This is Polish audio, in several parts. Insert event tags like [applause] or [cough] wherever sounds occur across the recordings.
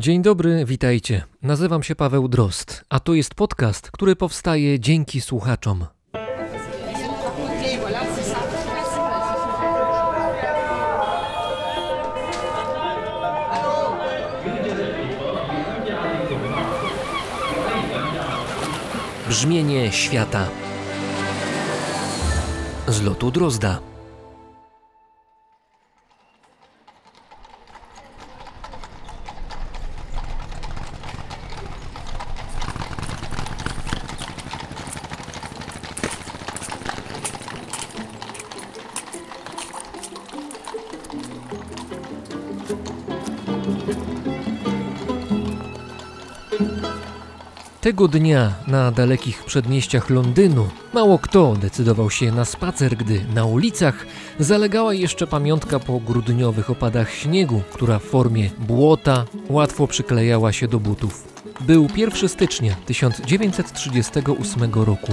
Dzień dobry, witajcie. Nazywam się Paweł Drost, a to jest podcast, który powstaje dzięki słuchaczom. Brzmienie świata z lotu Drozda. Tego dnia na dalekich przedmieściach Londynu mało kto decydował się na spacer, gdy na ulicach zalegała jeszcze pamiątka po grudniowych opadach śniegu, która w formie błota łatwo przyklejała się do butów. Był 1 stycznia 1938 roku.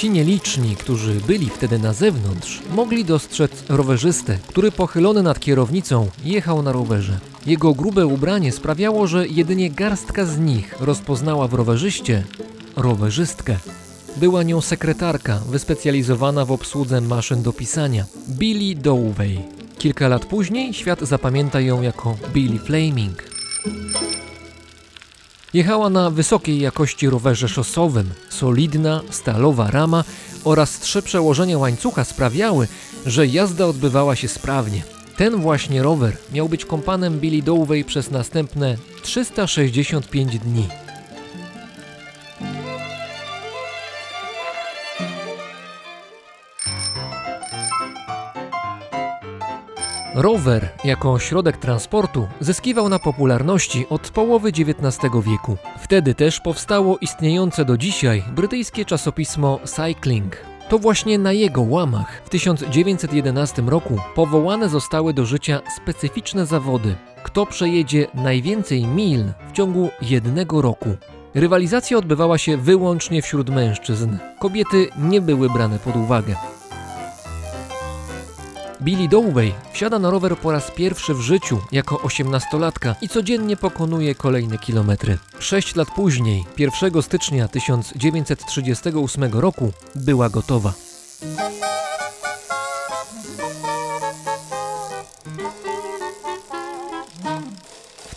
Ci nieliczni, którzy byli wtedy na zewnątrz, mogli dostrzec rowerzystę, który pochylony nad kierownicą jechał na rowerze. Jego grube ubranie sprawiało, że jedynie garstka z nich rozpoznała w rowerzyście rowerzystkę. Była nią sekretarka wyspecjalizowana w obsłudze maszyn do pisania, Billy Dowey. Kilka lat później świat zapamięta ją jako Billy Flaming. Jechała na wysokiej jakości rowerze szosowym. Solidna, stalowa rama oraz trzy przełożenia łańcucha sprawiały, że jazda odbywała się sprawnie. Ten właśnie rower miał być kompanem Billy Dowey przez następne 365 dni. Rower jako środek transportu zyskiwał na popularności od połowy XIX wieku. Wtedy też powstało istniejące do dzisiaj brytyjskie czasopismo Cycling. To właśnie na jego łamach w 1911 roku powołane zostały do życia specyficzne zawody. Kto przejedzie najwięcej mil w ciągu jednego roku? Rywalizacja odbywała się wyłącznie wśród mężczyzn. Kobiety nie były brane pod uwagę. Billy Dowey wsiada na rower po raz pierwszy w życiu jako osiemnastolatka i codziennie pokonuje kolejne kilometry. Sześć lat później, 1 stycznia 1938 roku, była gotowa.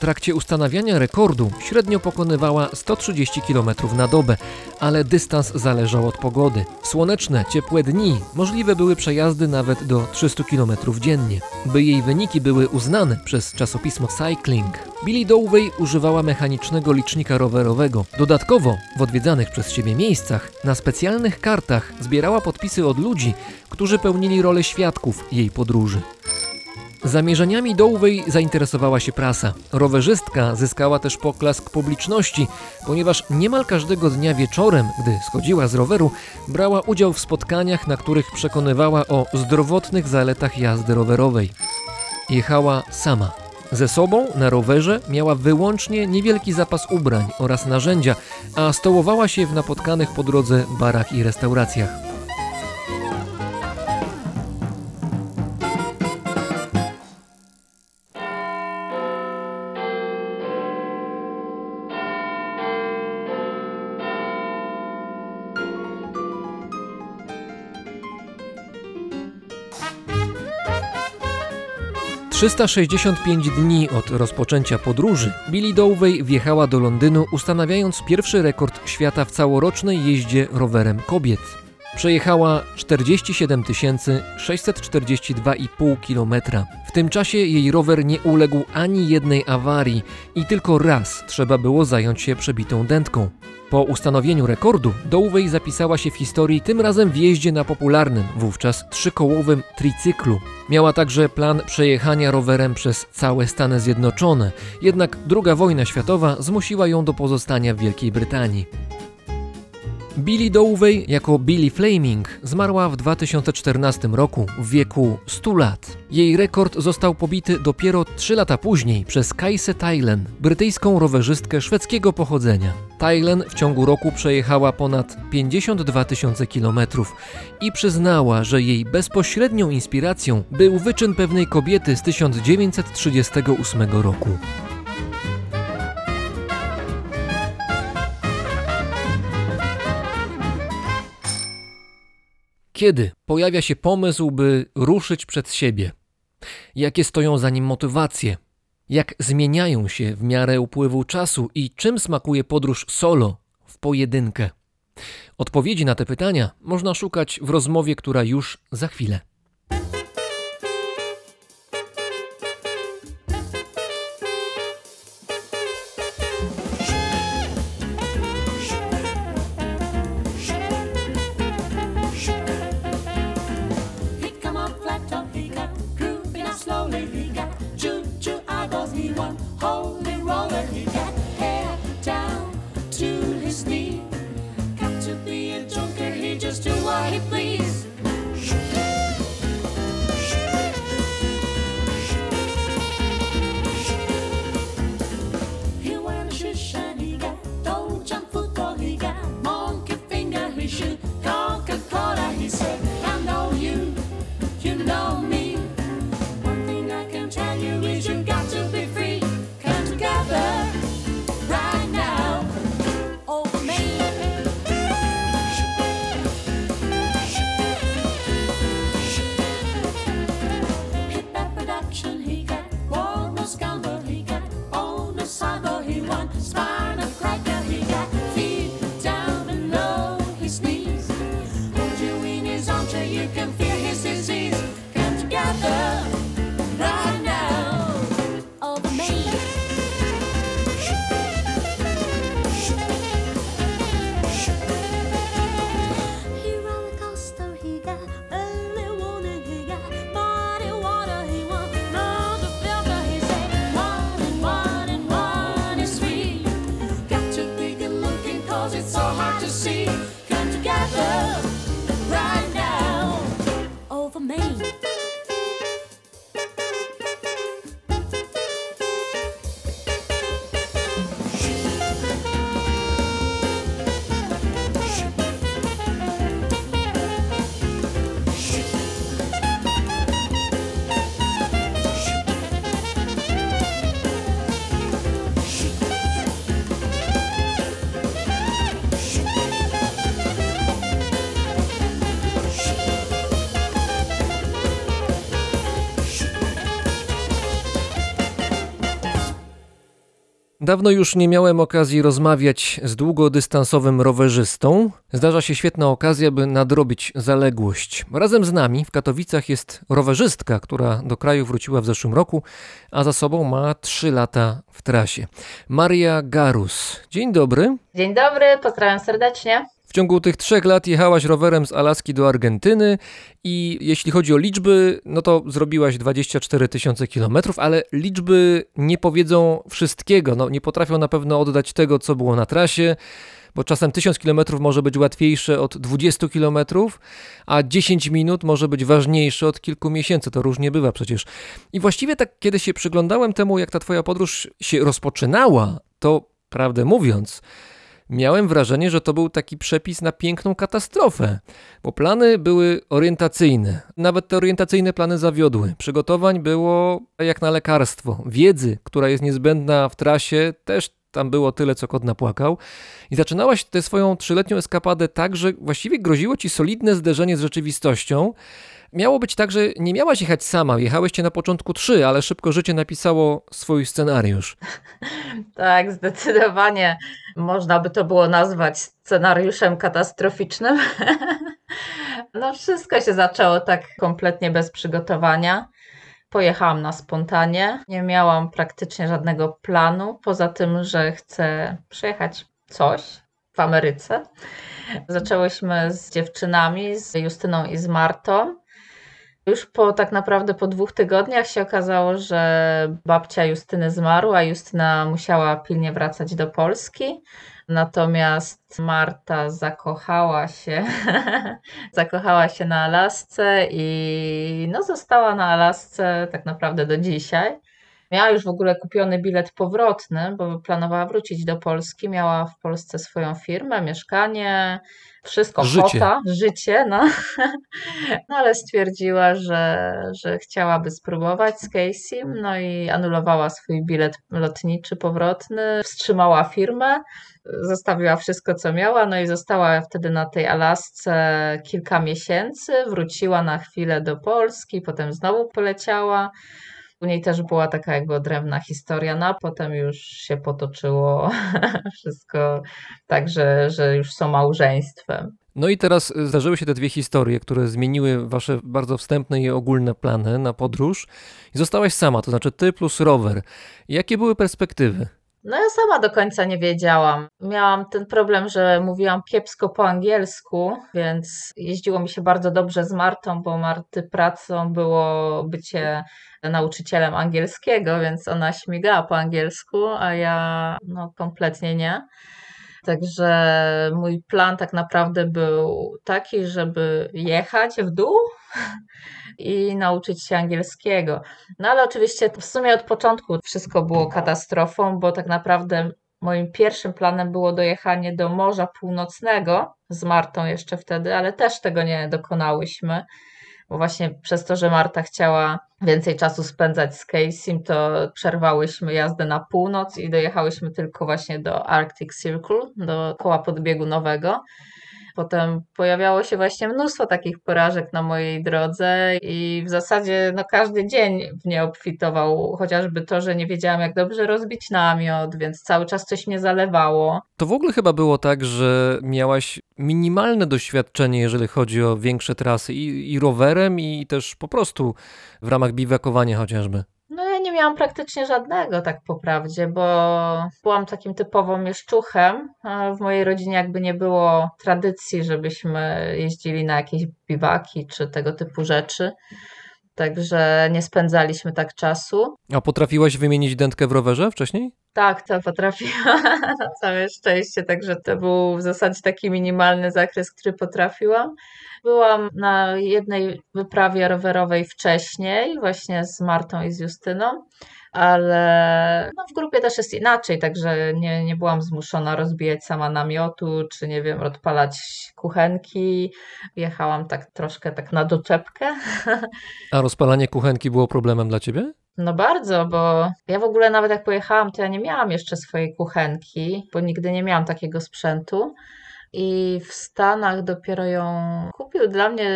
Trakcie ustanawiania rekordu średnio pokonywała 130 km na dobę, ale dystans zależał od pogody. W słoneczne, ciepłe dni możliwe były przejazdy nawet do 300 km dziennie. By jej wyniki były uznane przez czasopismo Cycling, Billy Dowey używała mechanicznego licznika rowerowego. Dodatkowo w odwiedzanych przez siebie miejscach na specjalnych kartach zbierała podpisy od ludzi, którzy pełnili rolę świadków jej podróży. Zamierzeniami Dowey zainteresowała się prasa. Rowerzystka zyskała też poklask publiczności, ponieważ niemal każdego dnia wieczorem, gdy schodziła z roweru, brała udział w spotkaniach, na których przekonywała o zdrowotnych zaletach jazdy rowerowej. Jechała sama. Ze sobą na rowerze miała wyłącznie niewielki zapas ubrań oraz narzędzia, a stołowała się w napotkanych po drodze barach i restauracjach. Trzysta sześćdziesiąt pięć dni od rozpoczęcia podróży Billy Dowey wjechała do Londynu, ustanawiając pierwszy rekord świata w całorocznej jeździe rowerem kobiet. Przejechała 47 642,5 km. W tym czasie jej rower nie uległ ani jednej awarii i tylko raz trzeba było zająć się przebitą dętką. Po ustanowieniu rekordu Dowey zapisała się w historii tym razem w jeździe na popularnym, wówczas trzykołowym tricyklu. Miała także plan przejechania rowerem przez całe Stany Zjednoczone, jednak II wojna światowa zmusiła ją do pozostania w Wielkiej Brytanii. Billy Dovey jako Billy Flaming zmarła w 2014 roku w wieku 100 lat. Jej rekord został pobity dopiero 3 lata później przez Kaise Thailand, brytyjską rowerzystkę szwedzkiego pochodzenia. Thailand w ciągu roku przejechała ponad 52 tysiące kilometrów i przyznała, że jej bezpośrednią inspiracją był wyczyn pewnej kobiety z 1938 roku. Kiedy pojawia się pomysł, by ruszyć przed siebie? Jakie stoją za nim motywacje? Jak zmieniają się w miarę upływu czasu i czym smakuje podróż solo w pojedynkę? Odpowiedzi na te pytania można szukać w rozmowie, która już za chwilę. Dawno już nie miałem okazji rozmawiać z długodystansowym rowerzystą. Zdarza się świetna okazja, by nadrobić zaległość. Razem z nami w Katowicach jest rowerzystka, która do kraju wróciła w zeszłym roku, a za sobą ma 3 lata w trasie. Maria Garus. Dzień dobry. Dzień dobry, pozdrawiam serdecznie. W ciągu tych trzech lat jechałaś rowerem z Alaski do Argentyny i jeśli chodzi o liczby, no to zrobiłaś 24 tysiące kilometrów, ale liczby nie powiedzą wszystkiego. No, nie potrafią na pewno oddać tego, co było na trasie, bo czasem 1000 kilometrów może być łatwiejsze od 20 kilometrów, a 10 minut może być ważniejsze od kilku miesięcy. To różnie bywa przecież. I właściwie tak, kiedy się przyglądałem temu, jak ta twoja podróż się rozpoczynała, to prawdę mówiąc, Miałem wrażenie, że to był taki przepis na piękną katastrofę, bo plany były orientacyjne. Nawet te orientacyjne plany zawiodły. Przygotowań było jak na lekarstwo. Wiedzy, która jest niezbędna w trasie, też tam było tyle, co kot napłakał. I zaczynałaś tę swoją trzyletnią eskapadę tak, że właściwie groziło ci solidne zderzenie z rzeczywistością. Miało być tak, że nie miałaś jechać sama, jechałyście na początku trzy, ale szybko życie napisało swój scenariusz. [laughs] Tak, zdecydowanie można by to było nazwać scenariuszem katastroficznym. [laughs] No, wszystko się zaczęło tak kompletnie bez przygotowania. Pojechałam na spontanie. Nie miałam praktycznie żadnego planu, poza tym, że chcę przejechać coś w Ameryce. Zaczęłyśmy z dziewczynami, z Justyną i z Martą. Już po tak naprawdę po dwóch tygodniach się okazało, że babcia Justyny zmarła, Justyna musiała pilnie wracać do Polski. Natomiast Marta zakochała się, [laughs] zakochała się na Alasce i no została na Alasce tak naprawdę do dzisiaj. Miała już w ogóle kupiony bilet powrotny, bo planowała wrócić do Polski. Miała w Polsce swoją firmę, mieszkanie, wszystko, Życie. kota, życie, no. [laughs] no ale stwierdziła, że, że chciałaby spróbować z Casey, no i anulowała swój bilet lotniczy powrotny, wstrzymała firmę, zostawiła wszystko, co miała, no i została wtedy na tej Alasce kilka miesięcy, wróciła na chwilę do Polski, potem znowu poleciała. U niej też była taka jakby odrębna historia, no a potem już się potoczyło [laughs] wszystko tak, że, że już są małżeństwem. No i teraz y, zdarzyły się te dwie historie, które zmieniły wasze bardzo wstępne i ogólne plany na podróż i zostałaś sama, to znaczy ty plus rower. Jakie były perspektywy? No ja sama do końca nie wiedziałam. Miałam ten problem, że mówiłam kiepsko po angielsku, więc jeździło mi się bardzo dobrze z Martą, bo Marty pracą było bycie nauczycielem angielskiego, więc ona śmigała po angielsku, a ja no kompletnie nie. Także mój plan tak naprawdę był taki, żeby jechać w dół i nauczyć się angielskiego. No ale oczywiście w sumie od początku wszystko było katastrofą, bo tak naprawdę moim pierwszym planem było dojechanie do Morza Północnego z Martą jeszcze wtedy, ale też tego nie dokonałyśmy. Bo właśnie przez to, że Marta chciała więcej czasu spędzać z Casey'm, to przerwałyśmy jazdę na północ i dojechałyśmy tylko właśnie do Arctic Circle, do koła podbiegu nowego. Potem pojawiało się właśnie mnóstwo takich porażek na mojej drodze i w zasadzie no, każdy dzień mnie obfitował, chociażby to, że nie wiedziałam jak dobrze rozbić namiot, więc cały czas coś mnie zalewało. To w ogóle chyba było tak, że miałaś minimalne doświadczenie, jeżeli chodzi o większe trasy i, i rowerem, i też po prostu w ramach biwakowania chociażby. Miałam praktycznie żadnego, tak po prawdzie, bo byłam takim typową mieszczuchem. W mojej rodzinie jakby nie było tradycji, żebyśmy jeździli na jakieś biwaki czy tego typu rzeczy. Także nie spędzaliśmy tak czasu. A potrafiłaś wymienić dętkę w rowerze wcześniej? Tak, to potrafiłam [laughs] na całe szczęście, także to był w zasadzie taki minimalny zakres, który potrafiłam. Byłam na jednej wyprawie rowerowej wcześniej, właśnie z Martą i z Justyną, ale no w grupie też jest inaczej, także nie, nie byłam zmuszona rozbijać sama namiotu, czy nie wiem, odpalać kuchenki. Jechałam tak troszkę tak na doczepkę. [laughs] A rozpalanie kuchenki było problemem dla ciebie? No bardzo, bo ja w ogóle nawet jak pojechałam, to ja nie miałam jeszcze swojej kuchenki, bo nigdy nie miałam takiego sprzętu. I w Stanach dopiero ją kupił dla mnie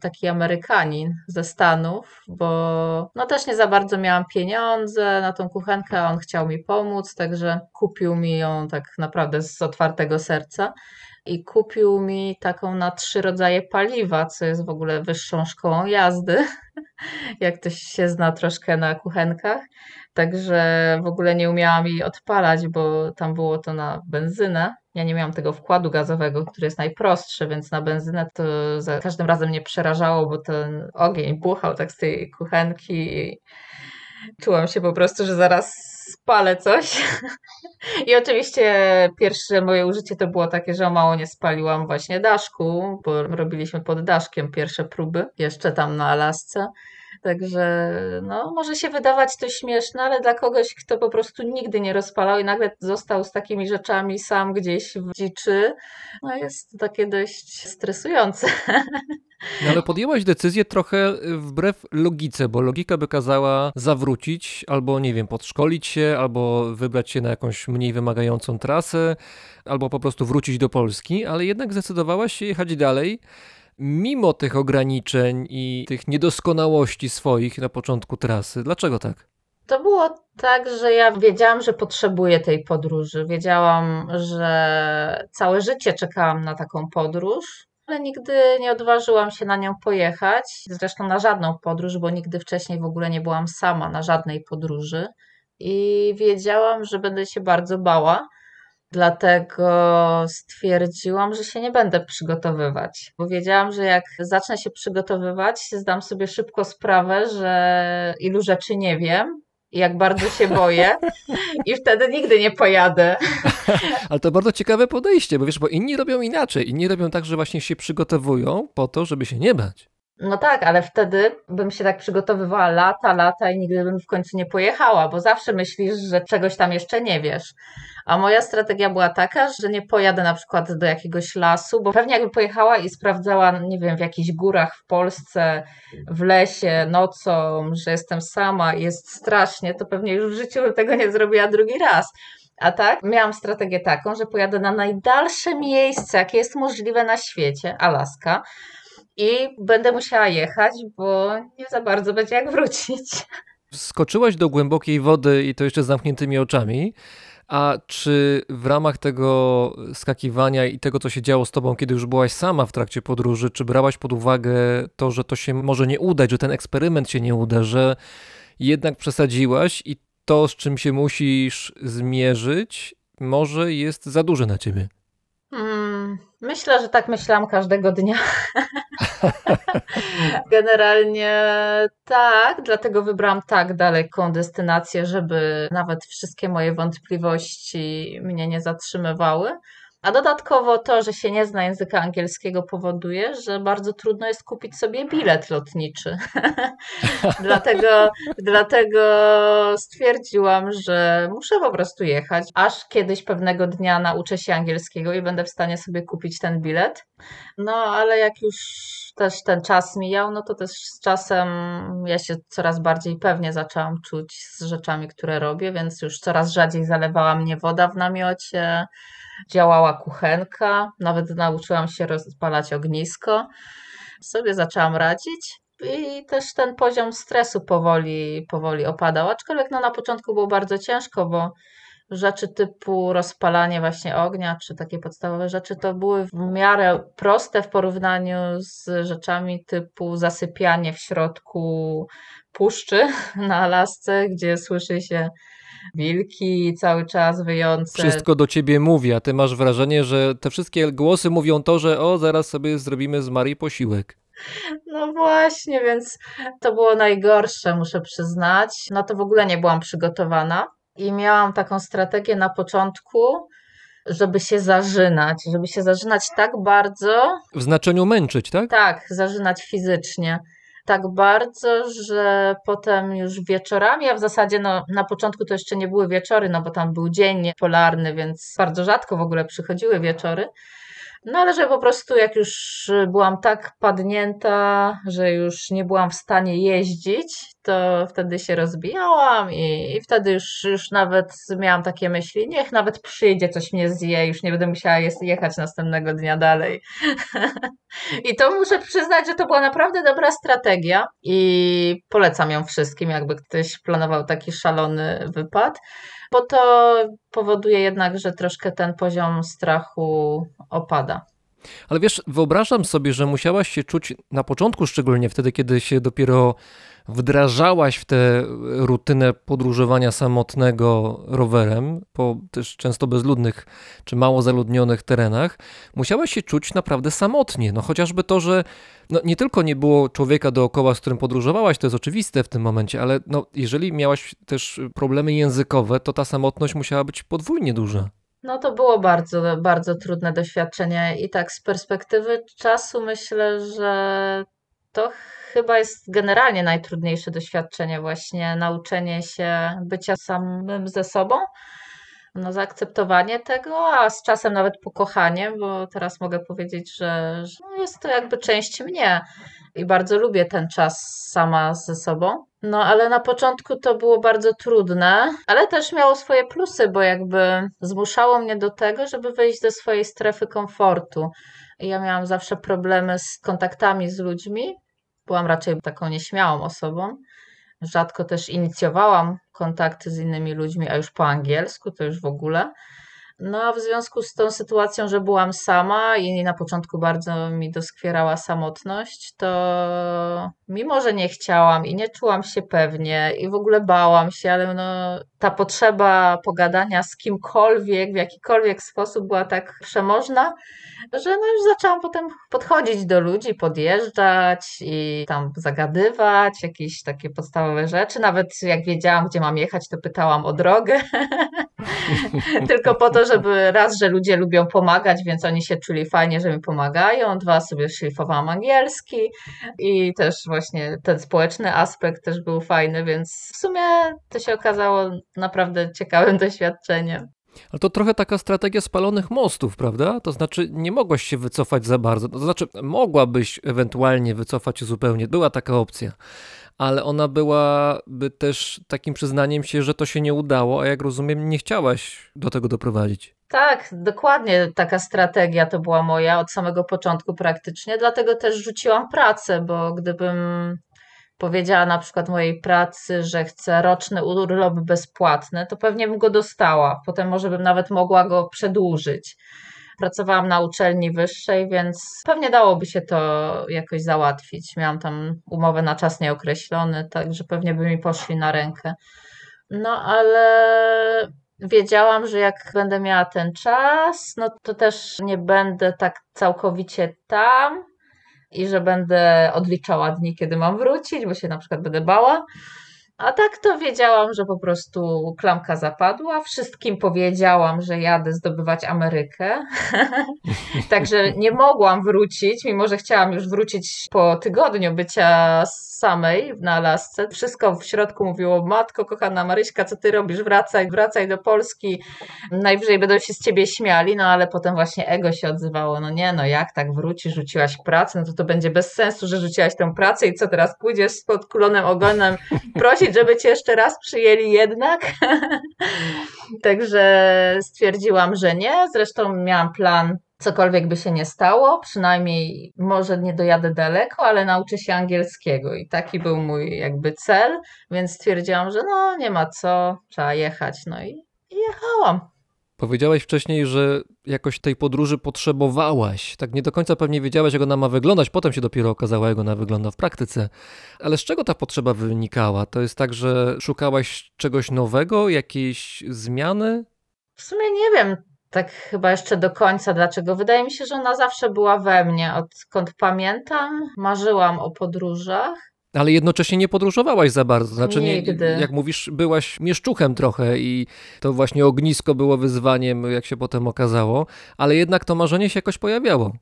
taki Amerykanin ze Stanów, bo no też nie za bardzo miałam pieniądze na tą kuchenkę, a on chciał mi pomóc, także kupił mi ją tak naprawdę z otwartego serca. I kupił mi taką na trzy rodzaje paliwa, co jest w ogóle wyższą szkołą jazdy, [laughs] jak ktoś się zna troszkę na kuchenkach. Także w ogóle nie umiałam jej odpalać, bo tam było to na benzynę. Ja nie miałam tego wkładu gazowego, który jest najprostszy, więc na benzynę to za każdym razem mnie przerażało, bo ten ogień buchał tak z tej kuchenki i czułam się po prostu, że zaraz spalę coś. I oczywiście pierwsze moje użycie to było takie, że o mało nie spaliłam właśnie daszku, bo robiliśmy pod daszkiem pierwsze próby, jeszcze tam na Alasce. Także no, może się wydawać to śmieszne, ale dla kogoś, kto po prostu nigdy nie rozpalał i nagle został z takimi rzeczami sam gdzieś w dziczy, no jest to takie dość stresujące. [laughs] No ale podjęłaś decyzję trochę y, wbrew logice, bo logika by kazała zawrócić, albo nie wiem, podszkolić się, albo wybrać się na jakąś mniej wymagającą trasę, albo po prostu wrócić do Polski, ale jednak zdecydowałaś się jechać dalej, mimo tych ograniczeń i tych niedoskonałości swoich na początku trasy. Dlaczego tak? To było tak, że ja wiedziałam, że potrzebuję tej podróży. Wiedziałam, że całe życie czekałam na taką podróż, ale nigdy nie odważyłam się na nią pojechać. Zresztą na żadną podróż, bo nigdy wcześniej w ogóle nie byłam sama na żadnej podróży. I wiedziałam, że będę się bardzo bała. Dlatego stwierdziłam, że się nie będę przygotowywać, bo wiedziałam, że jak zacznę się przygotowywać, zdam sobie szybko sprawę, że ilu rzeczy nie wiem jak bardzo się boję, [laughs] i wtedy nigdy nie pojadę. [laughs] Ale to bardzo ciekawe podejście, bo wiesz, bo inni robią inaczej. Inni robią tak, że właśnie się przygotowują po to, żeby się nie bać. No tak, ale wtedy bym się tak przygotowywała lata, lata i nigdy bym w końcu nie pojechała, bo zawsze myślisz, że czegoś tam jeszcze nie wiesz. A moja strategia była taka, że nie pojadę na przykład do jakiegoś lasu, bo pewnie jakby pojechała i sprawdzała, nie wiem, w jakichś górach w Polsce, w lesie, nocą, że jestem sama jest strasznie, to pewnie już w życiu bym tego nie zrobiła drugi raz. A tak, miałam strategię taką, że pojadę na najdalsze miejsce, jakie jest możliwe na świecie, Alaska. I będę musiała jechać, bo nie za bardzo będzie jak wrócić. Skoczyłaś do głębokiej wody i to jeszcze z zamkniętymi oczami. A czy w ramach tego skakiwania i tego, co się działo z tobą, kiedy już byłaś sama w trakcie podróży, czy brałaś pod uwagę to, że to się może nie udać, że ten eksperyment się nie uda, że jednak przesadziłaś i to, z czym się musisz zmierzyć, może jest za duże na ciebie? Hmm, myślę, że tak myślałam każdego dnia. [laughs] Generalnie tak, dlatego wybrałam tak daleką destynację, żeby nawet wszystkie moje wątpliwości mnie nie zatrzymywały. A dodatkowo to, że się nie zna języka angielskiego, powoduje, że bardzo trudno jest kupić sobie bilet lotniczy. [laughs] dlatego, dlatego stwierdziłam, że muszę po prostu jechać, aż kiedyś pewnego dnia nauczę się angielskiego i będę w stanie sobie kupić ten bilet. No, ale jak już też ten czas mijał, no to też z czasem ja się coraz bardziej pewnie zaczęłam czuć z rzeczami, które robię, więc już coraz rzadziej zalewała mnie woda w namiocie działała kuchenka, nawet nauczyłam się rozpalać ognisko. Sobie zaczęłam radzić i też ten poziom stresu powoli, powoli opadał. Aczkolwiek no, na początku było bardzo ciężko, bo rzeczy typu rozpalanie właśnie ognia, czy takie podstawowe rzeczy, to były w miarę proste w porównaniu z rzeczami typu zasypianie w środku puszczy [laughs] na Alasce, gdzie słyszy się wilki cały czas wyjące. Wszystko do ciebie mówi, a ty masz wrażenie, że te wszystkie głosy mówią to, że o, zaraz sobie zrobimy z Marii posiłek. No właśnie, więc to było najgorsze, muszę przyznać. Na to w ogóle nie byłam przygotowana i miałam taką strategię na początku, żeby się zażynać, żeby się zażynać tak bardzo, W znaczeniu męczyć, tak? tak, zażynać fizycznie. Tak bardzo, że potem już wieczorami, a w zasadzie no, na początku to jeszcze nie były wieczory, no bo tam był dzień polarny, więc bardzo rzadko w ogóle przychodziły wieczory. No ale że po prostu jak już byłam tak padnięta, że już nie byłam w stanie jeździć, to wtedy się rozbijałam i, i wtedy już, już nawet miałam takie myśli, niech nawet przyjdzie, coś mnie zje, już nie będę musiała jechać następnego dnia dalej. [laughs] I to muszę przyznać, że to była naprawdę dobra strategia i polecam ją wszystkim, jakby ktoś planował taki szalony wypad, bo to powoduje jednak, że troszkę ten poziom strachu opada. Ale wiesz, wyobrażam sobie, że musiałaś się czuć na początku, szczególnie wtedy, kiedy się dopiero wdrażałaś w tę rutynę podróżowania samotnego rowerem po też często bezludnych czy mało zaludnionych terenach, musiałaś się czuć naprawdę samotnie. No chociażby to, że no, nie tylko nie było człowieka dookoła, z którym podróżowałaś, to jest oczywiste w tym momencie, ale no, jeżeli miałaś też problemy językowe, to ta samotność musiała być podwójnie duża. No to było bardzo, bardzo trudne doświadczenie i tak z perspektywy czasu myślę, że to chyba jest generalnie najtrudniejsze doświadczenie właśnie nauczenie się bycia samym ze sobą, no zaakceptowanie tego, a z czasem nawet pokochanie, bo teraz mogę powiedzieć, że, że no jest to jakby część mnie i bardzo lubię ten czas sama ze sobą. No, ale na początku to było bardzo trudne, ale też miało swoje plusy, bo jakby zmuszało mnie do tego, żeby wyjść ze swojej strefy komfortu. Ja miałam zawsze problemy z kontaktami z ludźmi. Byłam raczej taką nieśmiałą osobą. Rzadko też inicjowałam kontakty z innymi ludźmi, a już po angielsku to już w ogóle. No, a w związku z tą sytuacją, że byłam sama i na początku bardzo mi doskwierała samotność, to mimo, że nie chciałam i nie czułam się pewnie i w ogóle bałam się, ale no, ta potrzeba pogadania z kimkolwiek, w jakikolwiek sposób była tak przemożna, że no już zaczęłam potem podchodzić do ludzi, podjeżdżać i tam zagadywać, jakieś takie podstawowe rzeczy. Nawet jak wiedziałam, gdzie mam jechać, to pytałam o drogę. [laughs] Tylko po to, żeby raz, że ludzie lubią pomagać, więc oni się czuli fajnie, że mi pomagają. Dwa, sobie szlifowałam angielski i też właśnie ten społeczny aspekt też był fajny, więc w sumie to się okazało naprawdę ciekawym [laughs] doświadczeniem. Ale to trochę taka strategia spalonych mostów, prawda? To znaczy, nie mogłaś się wycofać za bardzo. To znaczy, mogłabyś ewentualnie wycofać się zupełnie. Była taka opcja. Ale ona byłaby też takim przyznaniem się, że to się nie udało, a jak rozumiem, nie chciałaś do tego doprowadzić. Tak, dokładnie taka strategia to była moja od samego początku praktycznie, dlatego też rzuciłam pracę, bo gdybym powiedziała na przykład mojej pracy, że chcę roczny urlop bezpłatny, to pewnie bym go dostała. Potem może bym nawet mogła go przedłużyć. Pracowałam na uczelni wyższej, więc pewnie dałoby się to jakoś załatwić. Miałam tam umowę na czas nieokreślony, także pewnie by mi poszli na rękę. No ale wiedziałam, że jak będę miała ten czas, no to też nie będę tak całkowicie tam i że będę odliczała dni, kiedy mam wrócić, bo się na przykład będę bała. A tak to wiedziałam, że po prostu klamka zapadła. Wszystkim powiedziałam, że jadę zdobywać Amerykę. [laughs] Także nie mogłam wrócić, mimo że chciałam już wrócić po tygodniu bycia samej na Alasce. Wszystko w środku mówiło: Matko, kochana Maryśka, co ty robisz? Wracaj, wracaj do Polski. Najwyżej będą się z ciebie śmiali, no ale potem właśnie ego się odzywało: No nie, no jak tak wrócisz, rzuciłaś pracę, no to to będzie bez sensu, że rzuciłaś tę pracę i co teraz pójdziesz z podkulonym ogonem prosić, żeby cię jeszcze raz przyjęli jednak. [laughs] Także stwierdziłam, że nie. Zresztą miałam plan, cokolwiek by się nie stało, przynajmniej może nie dojadę daleko, ale nauczę się angielskiego i taki był mój jakby cel, więc stwierdziłam, że no nie ma co, trzeba jechać. No i jechałam. Powiedziałaś wcześniej, że jakoś tej podróży potrzebowałaś. Tak nie do końca pewnie wiedziałaś, jak ona ma wyglądać. Potem się dopiero okazało, jak ona wygląda w praktyce. Ale z czego ta potrzeba wynikała? To jest tak, że szukałaś czegoś nowego, jakiejś zmiany? W sumie nie wiem tak chyba jeszcze do końca dlaczego. Wydaje mi się, że ona zawsze była we mnie. Odkąd pamiętam, marzyłam o podróżach. Ale jednocześnie nie podróżowałaś za bardzo. Znaczy, nie, Nigdy. jak mówisz, byłaś mieszczuchem trochę i to właśnie ognisko było wyzwaniem, jak się potem okazało, ale jednak to marzenie się jakoś pojawiało.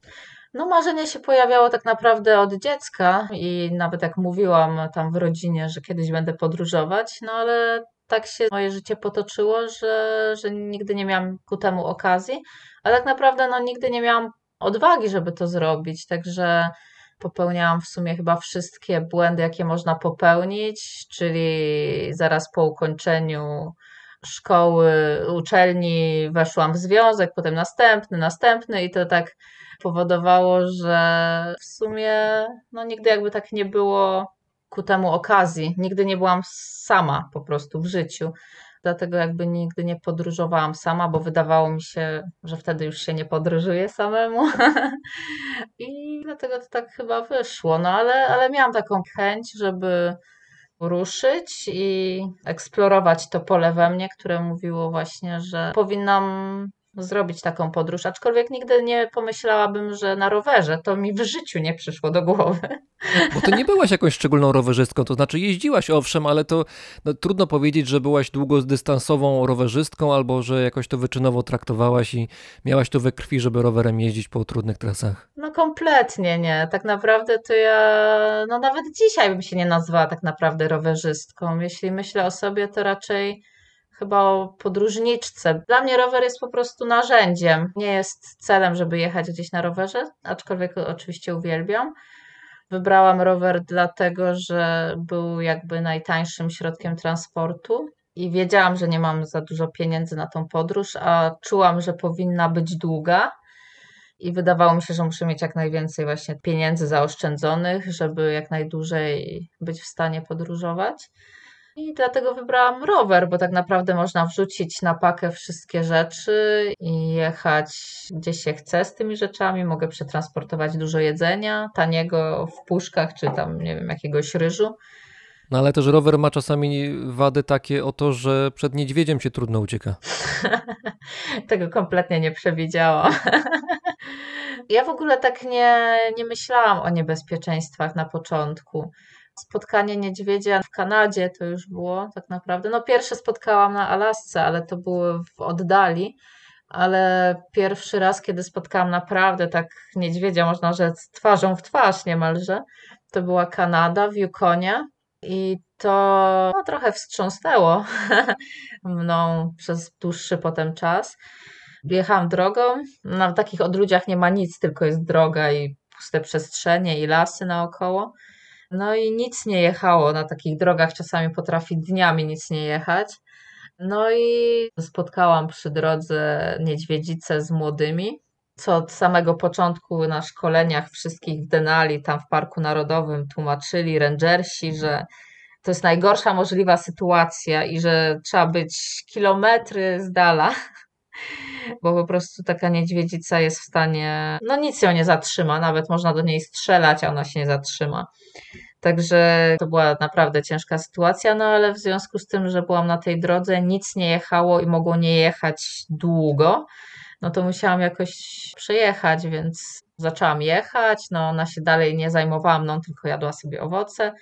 No, marzenie się pojawiało tak naprawdę od dziecka i nawet jak mówiłam tam w rodzinie, że kiedyś będę podróżować, no ale tak się moje życie potoczyło, że, że nigdy nie miałam ku temu okazji, ale tak naprawdę no, nigdy nie miałam odwagi, żeby to zrobić, także popełniałam w sumie chyba wszystkie błędy, jakie można popełnić, czyli zaraz po ukończeniu szkoły, uczelni weszłam w związek, potem następny, następny i to tak powodowało, że w sumie no nigdy jakby tak nie było ku temu okazji. Nigdy nie byłam sama po prostu w życiu. Dlatego jakby nigdy nie podróżowałam sama, bo wydawało mi się, że wtedy już się nie podróżuje samemu. [laughs] I dlatego to tak chyba wyszło. No ale, ale miałam taką chęć, żeby ruszyć i eksplorować to pole we mnie, które mówiło właśnie, że powinnam zrobić taką podróż, aczkolwiek nigdy nie pomyślałabym, że na rowerze. To mi w życiu nie przyszło do głowy. Bo ty nie byłaś jakąś szczególną rowerzystką, to znaczy jeździłaś owszem, ale to no, trudno powiedzieć, że byłaś długodystansową rowerzystką albo że jakoś to wyczynowo traktowałaś i miałaś to we krwi, żeby rowerem jeździć po trudnych trasach. No kompletnie nie. Tak naprawdę to ja, no nawet dzisiaj bym się nie nazwała tak naprawdę rowerzystką. Jeśli myślę o sobie, to raczej chyba o podróżniczce. Dla mnie rower jest po prostu narzędziem. Nie jest celem, żeby jechać gdzieś na rowerze, aczkolwiek oczywiście uwielbiam. Wybrałam rower dlatego, że był jakby najtańszym środkiem transportu i wiedziałam, że nie mam za dużo pieniędzy na tą podróż, a czułam, że powinna być długa. I wydawało mi się, że muszę mieć jak najwięcej właśnie pieniędzy zaoszczędzonych, żeby jak najdłużej być w stanie podróżować. I dlatego wybrałam rower, bo tak naprawdę można wrzucić na pakę wszystkie rzeczy i jechać gdzie się chce z tymi rzeczami. Mogę przetransportować dużo jedzenia, taniego w puszkach, czy tam, nie wiem, jakiegoś ryżu. No ale też rower ma czasami wady takie o to, że przed niedźwiedziem się trudno ucieka. [laughs] Tego kompletnie nie przewidziałam. [laughs] Ja w ogóle tak nie, nie myślałam o niebezpieczeństwach na początku. Spotkanie niedźwiedzia w Kanadzie to już było tak naprawdę. No pierwsze spotkałam na Alasce, ale to było w oddali. Ale pierwszy raz, kiedy spotkałam naprawdę tak niedźwiedzia, można rzec twarzą w twarz niemalże, to była Kanada w Yukonie. I to no, trochę wstrząsnęło [laughs] mną przez dłuższy potem czas. Jechałam drogą, na takich odludziach nie ma nic, tylko jest droga i puste przestrzenie i lasy naokoło. No i nic nie jechało na takich drogach, czasami potrafi dniami nic nie jechać. No i spotkałam przy drodze niedźwiedzicę z młodymi, co od samego początku na szkoleniach wszystkich w Denali, tam w Parku Narodowym tłumaczyli rangersi, że to jest najgorsza możliwa sytuacja i że trzeba być kilometry z dala, [laughs] bo po prostu taka niedźwiedzica jest w stanie, no nic ją nie zatrzyma, nawet można do niej strzelać, a ona się nie zatrzyma. Także to była naprawdę ciężka sytuacja, no ale w związku z tym, że byłam na tej drodze, nic nie jechało i mogło nie jechać długo, no to musiałam jakoś przejechać, więc zaczęłam jechać. No ona się dalej nie zajmowała mną, tylko jadła sobie owoce.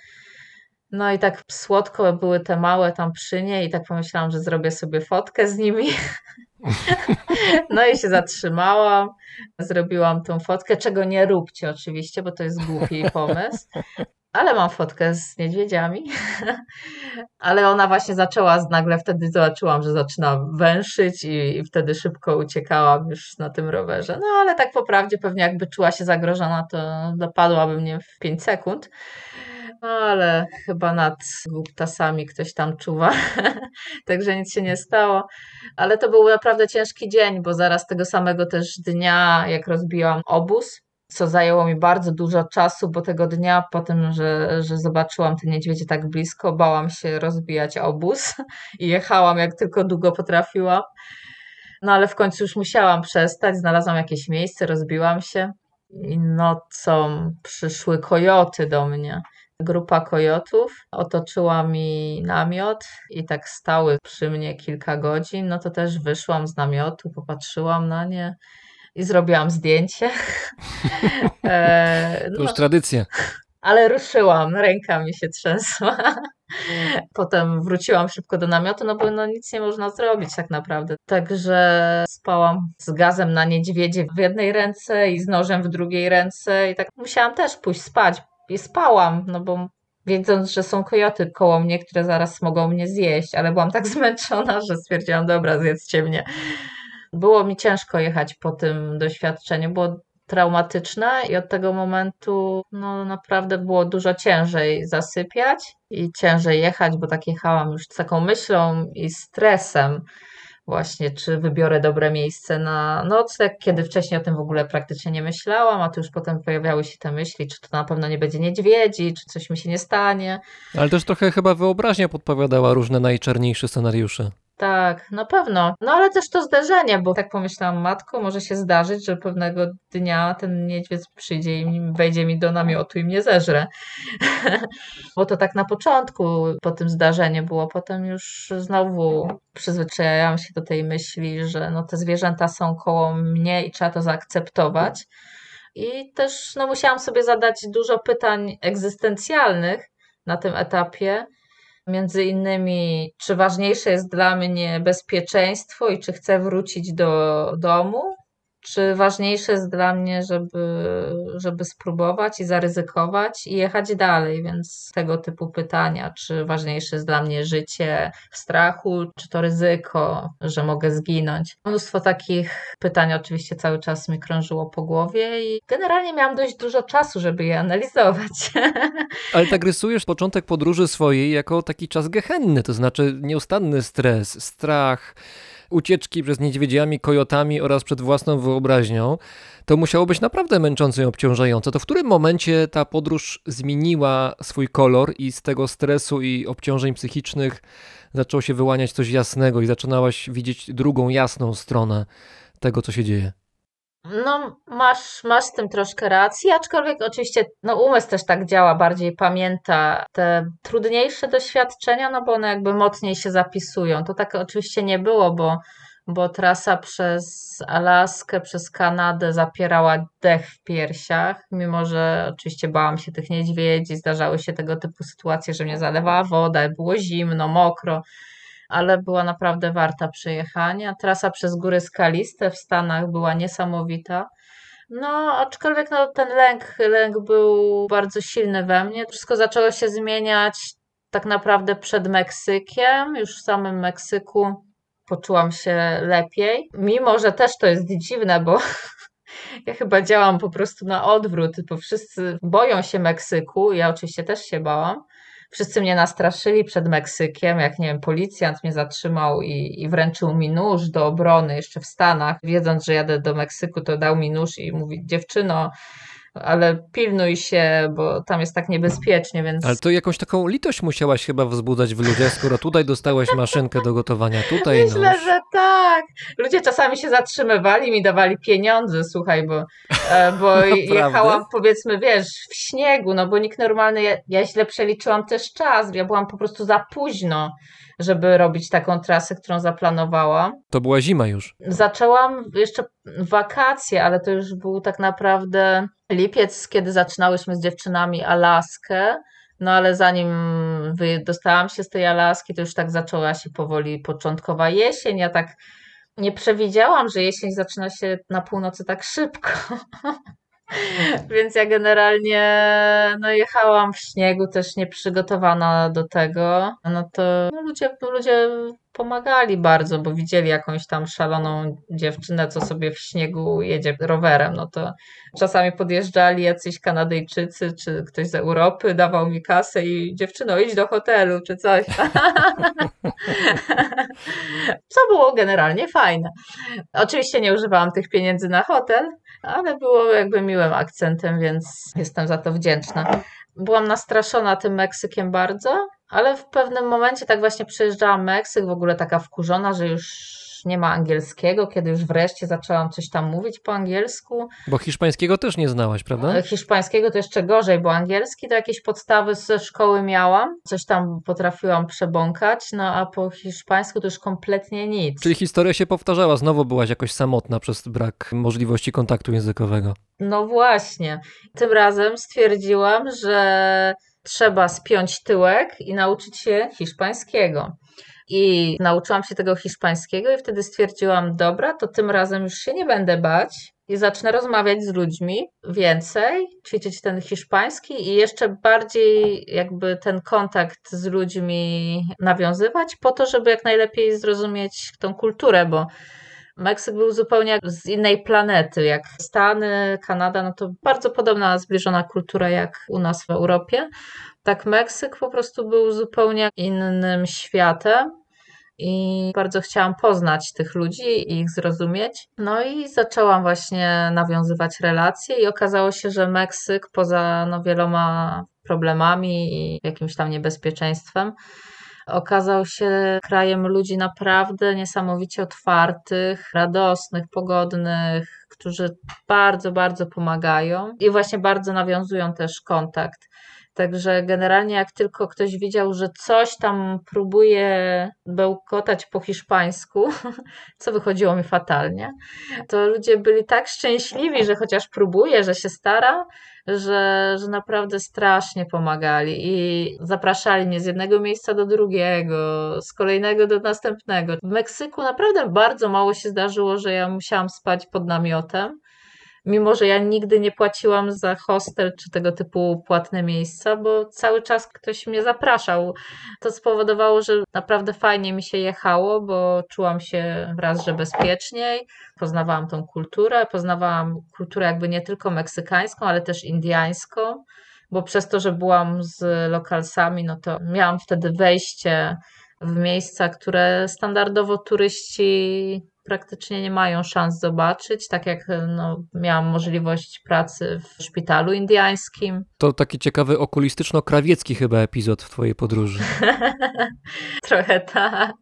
No i tak słodko były te małe tam przy niej i tak pomyślałam, że zrobię sobie fotkę z nimi. [laughs] [laughs] No i się zatrzymałam, zrobiłam tą fotkę, czego nie róbcie oczywiście, bo to jest głupi pomysł. Ale mam fotkę z niedźwiedziami. [laughs] Ale ona właśnie zaczęła, nagle wtedy zobaczyłam, że zaczyna węszyć i, wtedy szybko uciekałam już na tym rowerze. No ale tak po prawdzie pewnie jakby czuła się zagrożona, to dopadłaby mnie w 5 sekund. Ale chyba nad głuptasami ktoś tam czuwa, [laughs] także nic się nie stało. Ale to był naprawdę ciężki dzień, bo zaraz tego samego też dnia, jak rozbiłam obóz, co zajęło mi bardzo dużo czasu, bo tego dnia po tym, że, że zobaczyłam te niedźwiedzie tak blisko, bałam się rozbijać obóz [laughs] i jechałam jak tylko długo potrafiłam. No ale w końcu już musiałam przestać, znalazłam jakieś miejsce, rozbiłam się i nocą przyszły kojoty do mnie. Grupa kojotów otoczyła mi namiot i tak stały przy mnie kilka godzin. No to też wyszłam z namiotu, popatrzyłam na nie i zrobiłam zdjęcie. [laughs] E, To no, już tradycja. ale ruszyłam, ręka mi się trzęsła. Potem wróciłam szybko do namiotu, no bo no nic nie można zrobić tak naprawdę. Także spałam z gazem na niedźwiedzie w jednej ręce i z nożem w drugiej ręce i tak musiałam też pójść spać. I spałam, no bo wiedząc, że są kojoty koło mnie, które zaraz mogą mnie zjeść, ale byłam tak [laughs] zmęczona, że stwierdziłam, dobra, zjedzcie mnie. Było mi ciężko jechać po tym doświadczeniu, było traumatyczne i od tego momentu no, naprawdę było dużo ciężej zasypiać i ciężej jechać, bo tak jechałam już z taką myślą i stresem właśnie, czy wybiorę dobre miejsce na nocleg, kiedy wcześniej o tym w ogóle praktycznie nie myślałam, a tu już potem pojawiały się te myśli, czy to na pewno nie będzie niedźwiedzi, czy coś mi się nie stanie. Ale też trochę chyba wyobraźnia podpowiadała różne najczarniejsze scenariusze. Tak, na pewno. No ale też to zdarzenie, bo tak pomyślałam, matko, może się zdarzyć, że pewnego dnia ten niedźwiedź przyjdzie i wejdzie mi do namiotu i mnie zeżre. [laughs] bo to tak na początku po tym zdarzeniu było, potem już znowu przyzwyczajałam się do tej myśli, że no te zwierzęta są koło mnie i trzeba to zaakceptować. I też no, musiałam sobie zadać dużo pytań egzystencjalnych na tym etapie. Między innymi, czy ważniejsze jest dla mnie bezpieczeństwo i czy chcę wrócić do domu, czy ważniejsze jest dla mnie, żeby, żeby spróbować i zaryzykować i jechać dalej, więc tego typu pytania, czy ważniejsze jest dla mnie życie w strachu, czy to ryzyko, że mogę zginąć. Mnóstwo takich pytań oczywiście cały czas mi krążyło po głowie i generalnie miałam dość dużo czasu, żeby je analizować. [laughs] Ale tak rysujesz początek podróży swojej jako taki czas gehenny, to znaczy nieustanny stres, strach, ucieczki przed niedźwiedziami, kojotami oraz przed własną wyobraźnią. To musiało być naprawdę męczące i obciążające. To w którym momencie ta podróż zmieniła swój kolor i z tego stresu i obciążeń psychicznych zaczęło się wyłaniać coś jasnego i zaczynałaś widzieć drugą jasną stronę tego, co się dzieje? No, masz, masz z tym troszkę racji, aczkolwiek oczywiście no, umysł też tak działa, bardziej pamięta te trudniejsze doświadczenia, no bo one jakby mocniej się zapisują. To tak oczywiście nie było, bo bo trasa przez Alaskę, przez Kanadę zapierała dech w piersiach, mimo że oczywiście bałam się tych niedźwiedzi, zdarzały się tego typu sytuacje, że mnie zalewała woda, było zimno, mokro, ale była naprawdę warta przejechania. Trasa przez góry skaliste w Stanach była niesamowita. No, aczkolwiek no, ten lęk, lęk był bardzo silny we mnie. Wszystko zaczęło się zmieniać tak naprawdę przed Meksykiem, już w samym Meksyku poczułam się lepiej. Mimo, że też to jest dziwne, bo [laughs] ja chyba działam po prostu na odwrót, bo wszyscy boją się Meksyku, ja oczywiście też się bałam. Wszyscy mnie nastraszyli przed Meksykiem, jak nie wiem, policjant mnie zatrzymał i, i wręczył mi nóż do obrony jeszcze w Stanach, wiedząc, że jadę do Meksyku, to dał mi nóż i mówi, dziewczyno, ale pilnuj się, bo tam jest tak niebezpiecznie, więc Ale to jakąś taką litość musiałaś chyba wzbudzać w ludziach, skoro tutaj dostałeś maszynkę do gotowania, tutaj Myślę, nóż. że tak. Ludzie czasami się zatrzymywali, mi dawali pieniądze, słuchaj, bo, e, bo [laughs] jechałam powiedzmy, wiesz, w śniegu, no bo nikt normalny, ja, ja źle przeliczyłam też czas, ja byłam po prostu za późno, żeby robić taką trasę, którą zaplanowałam. To była zima już. Zaczęłam jeszcze wakacje, ale to już był tak naprawdę lipiec, kiedy zaczynałyśmy z dziewczynami Alaskę. No ale zanim dostałam się z tej Alaski, to już tak zaczęła się powoli początkowa jesień. Ja tak nie przewidziałam, że jesień zaczyna się na północy tak szybko. [laughs] [laughs] Więc ja generalnie no, jechałam w śniegu, też nieprzygotowana do tego. No to no, ludzie, ludzie pomagali bardzo, bo widzieli jakąś tam szaloną dziewczynę, co sobie w śniegu jedzie rowerem. No to czasami podjeżdżali jacyś Kanadyjczycy czy ktoś z Europy, dawał mi kasę i dziewczyno, idź do hotelu czy coś. [laughs] Co było generalnie fajne. Oczywiście nie używałam tych pieniędzy na hotel, ale było jakby miłym akcentem, więc jestem za to wdzięczna. Byłam nastraszona tym Meksykiem bardzo, ale w pewnym momencie tak właśnie przejeżdżałam Meksyk, w ogóle taka wkurzona, że już nie ma angielskiego, kiedy już wreszcie zaczęłam coś tam mówić po angielsku. Bo hiszpańskiego też nie znałaś, prawda? Hiszpańskiego to jeszcze gorzej, bo angielski to jakieś podstawy ze szkoły miałam, coś tam potrafiłam przebąkać, no a po hiszpańsku to już kompletnie nic. Czyli historia się powtarzała, znowu byłaś jakoś samotna przez brak możliwości kontaktu językowego. No właśnie. Tym razem stwierdziłam, że trzeba spiąć tyłek i nauczyć się hiszpańskiego. I nauczyłam się tego hiszpańskiego i wtedy stwierdziłam, dobra, to tym razem już się nie będę bać i zacznę rozmawiać z ludźmi więcej, ćwiczyć ten hiszpański i jeszcze bardziej jakby ten kontakt z ludźmi nawiązywać po to, żeby jak najlepiej zrozumieć tą kulturę, bo Meksyk był zupełnie z innej planety, jak Stany, Kanada, no to bardzo podobna, zbliżona kultura jak u nas w Europie. Tak Meksyk po prostu był zupełnie innym światem i bardzo chciałam poznać tych ludzi i ich zrozumieć. No i zaczęłam właśnie nawiązywać relacje i okazało się, że Meksyk poza no, wieloma problemami i jakimś tam niebezpieczeństwem okazał się krajem ludzi naprawdę niesamowicie otwartych, radosnych, pogodnych, którzy bardzo, bardzo pomagają i właśnie bardzo nawiązują też kontakt. Także generalnie, jak tylko ktoś widział, że coś tam próbuje bełkotać po hiszpańsku, [laughs] co wychodziło mi fatalnie, to ludzie byli tak szczęśliwi, że chociaż próbuje, że się stara, że, że naprawdę strasznie pomagali i zapraszali mnie z jednego miejsca do drugiego, z kolejnego do następnego. W Meksyku naprawdę bardzo mało się zdarzyło, że ja musiałam spać pod namiotem. Mimo, że ja nigdy nie płaciłam za hostel czy tego typu płatne miejsca, bo cały czas ktoś mnie zapraszał. To spowodowało, że naprawdę fajnie mi się jechało, bo czułam się raz, że bezpieczniej, poznawałam tą kulturę, poznawałam kulturę jakby nie tylko meksykańską, ale też indyjską, bo przez to, że byłam z lokalsami, no to miałam wtedy wejście w miejsca, które standardowo turyści praktycznie nie mają szans zobaczyć, tak jak no, miałam możliwość pracy w szpitalu indyjskim. To taki ciekawy okulistyczno-krawiecki chyba epizod w twojej podróży. [laughs] Trochę tak.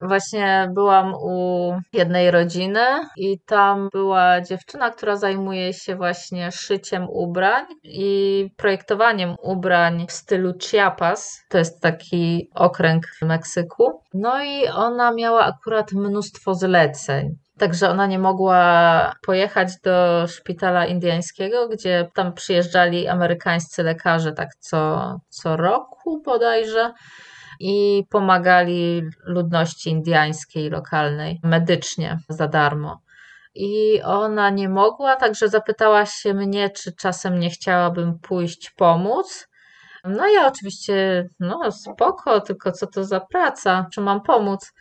Właśnie byłam u jednej rodziny i tam była dziewczyna, która zajmuje się właśnie szyciem ubrań i projektowaniem ubrań w stylu Chiapas. To jest taki okręg w Meksyku. No i ona miała akurat mnóstwo zleceń. Także ona nie mogła pojechać do szpitala indyjskiego, gdzie tam przyjeżdżali amerykańscy lekarze tak co, co roku bodajże i pomagali ludności indyjskiej lokalnej medycznie za darmo. I ona nie mogła, także zapytała się mnie, czy czasem nie chciałabym pójść pomóc. No ja oczywiście, no spoko, tylko co to za praca, czy mam pomóc?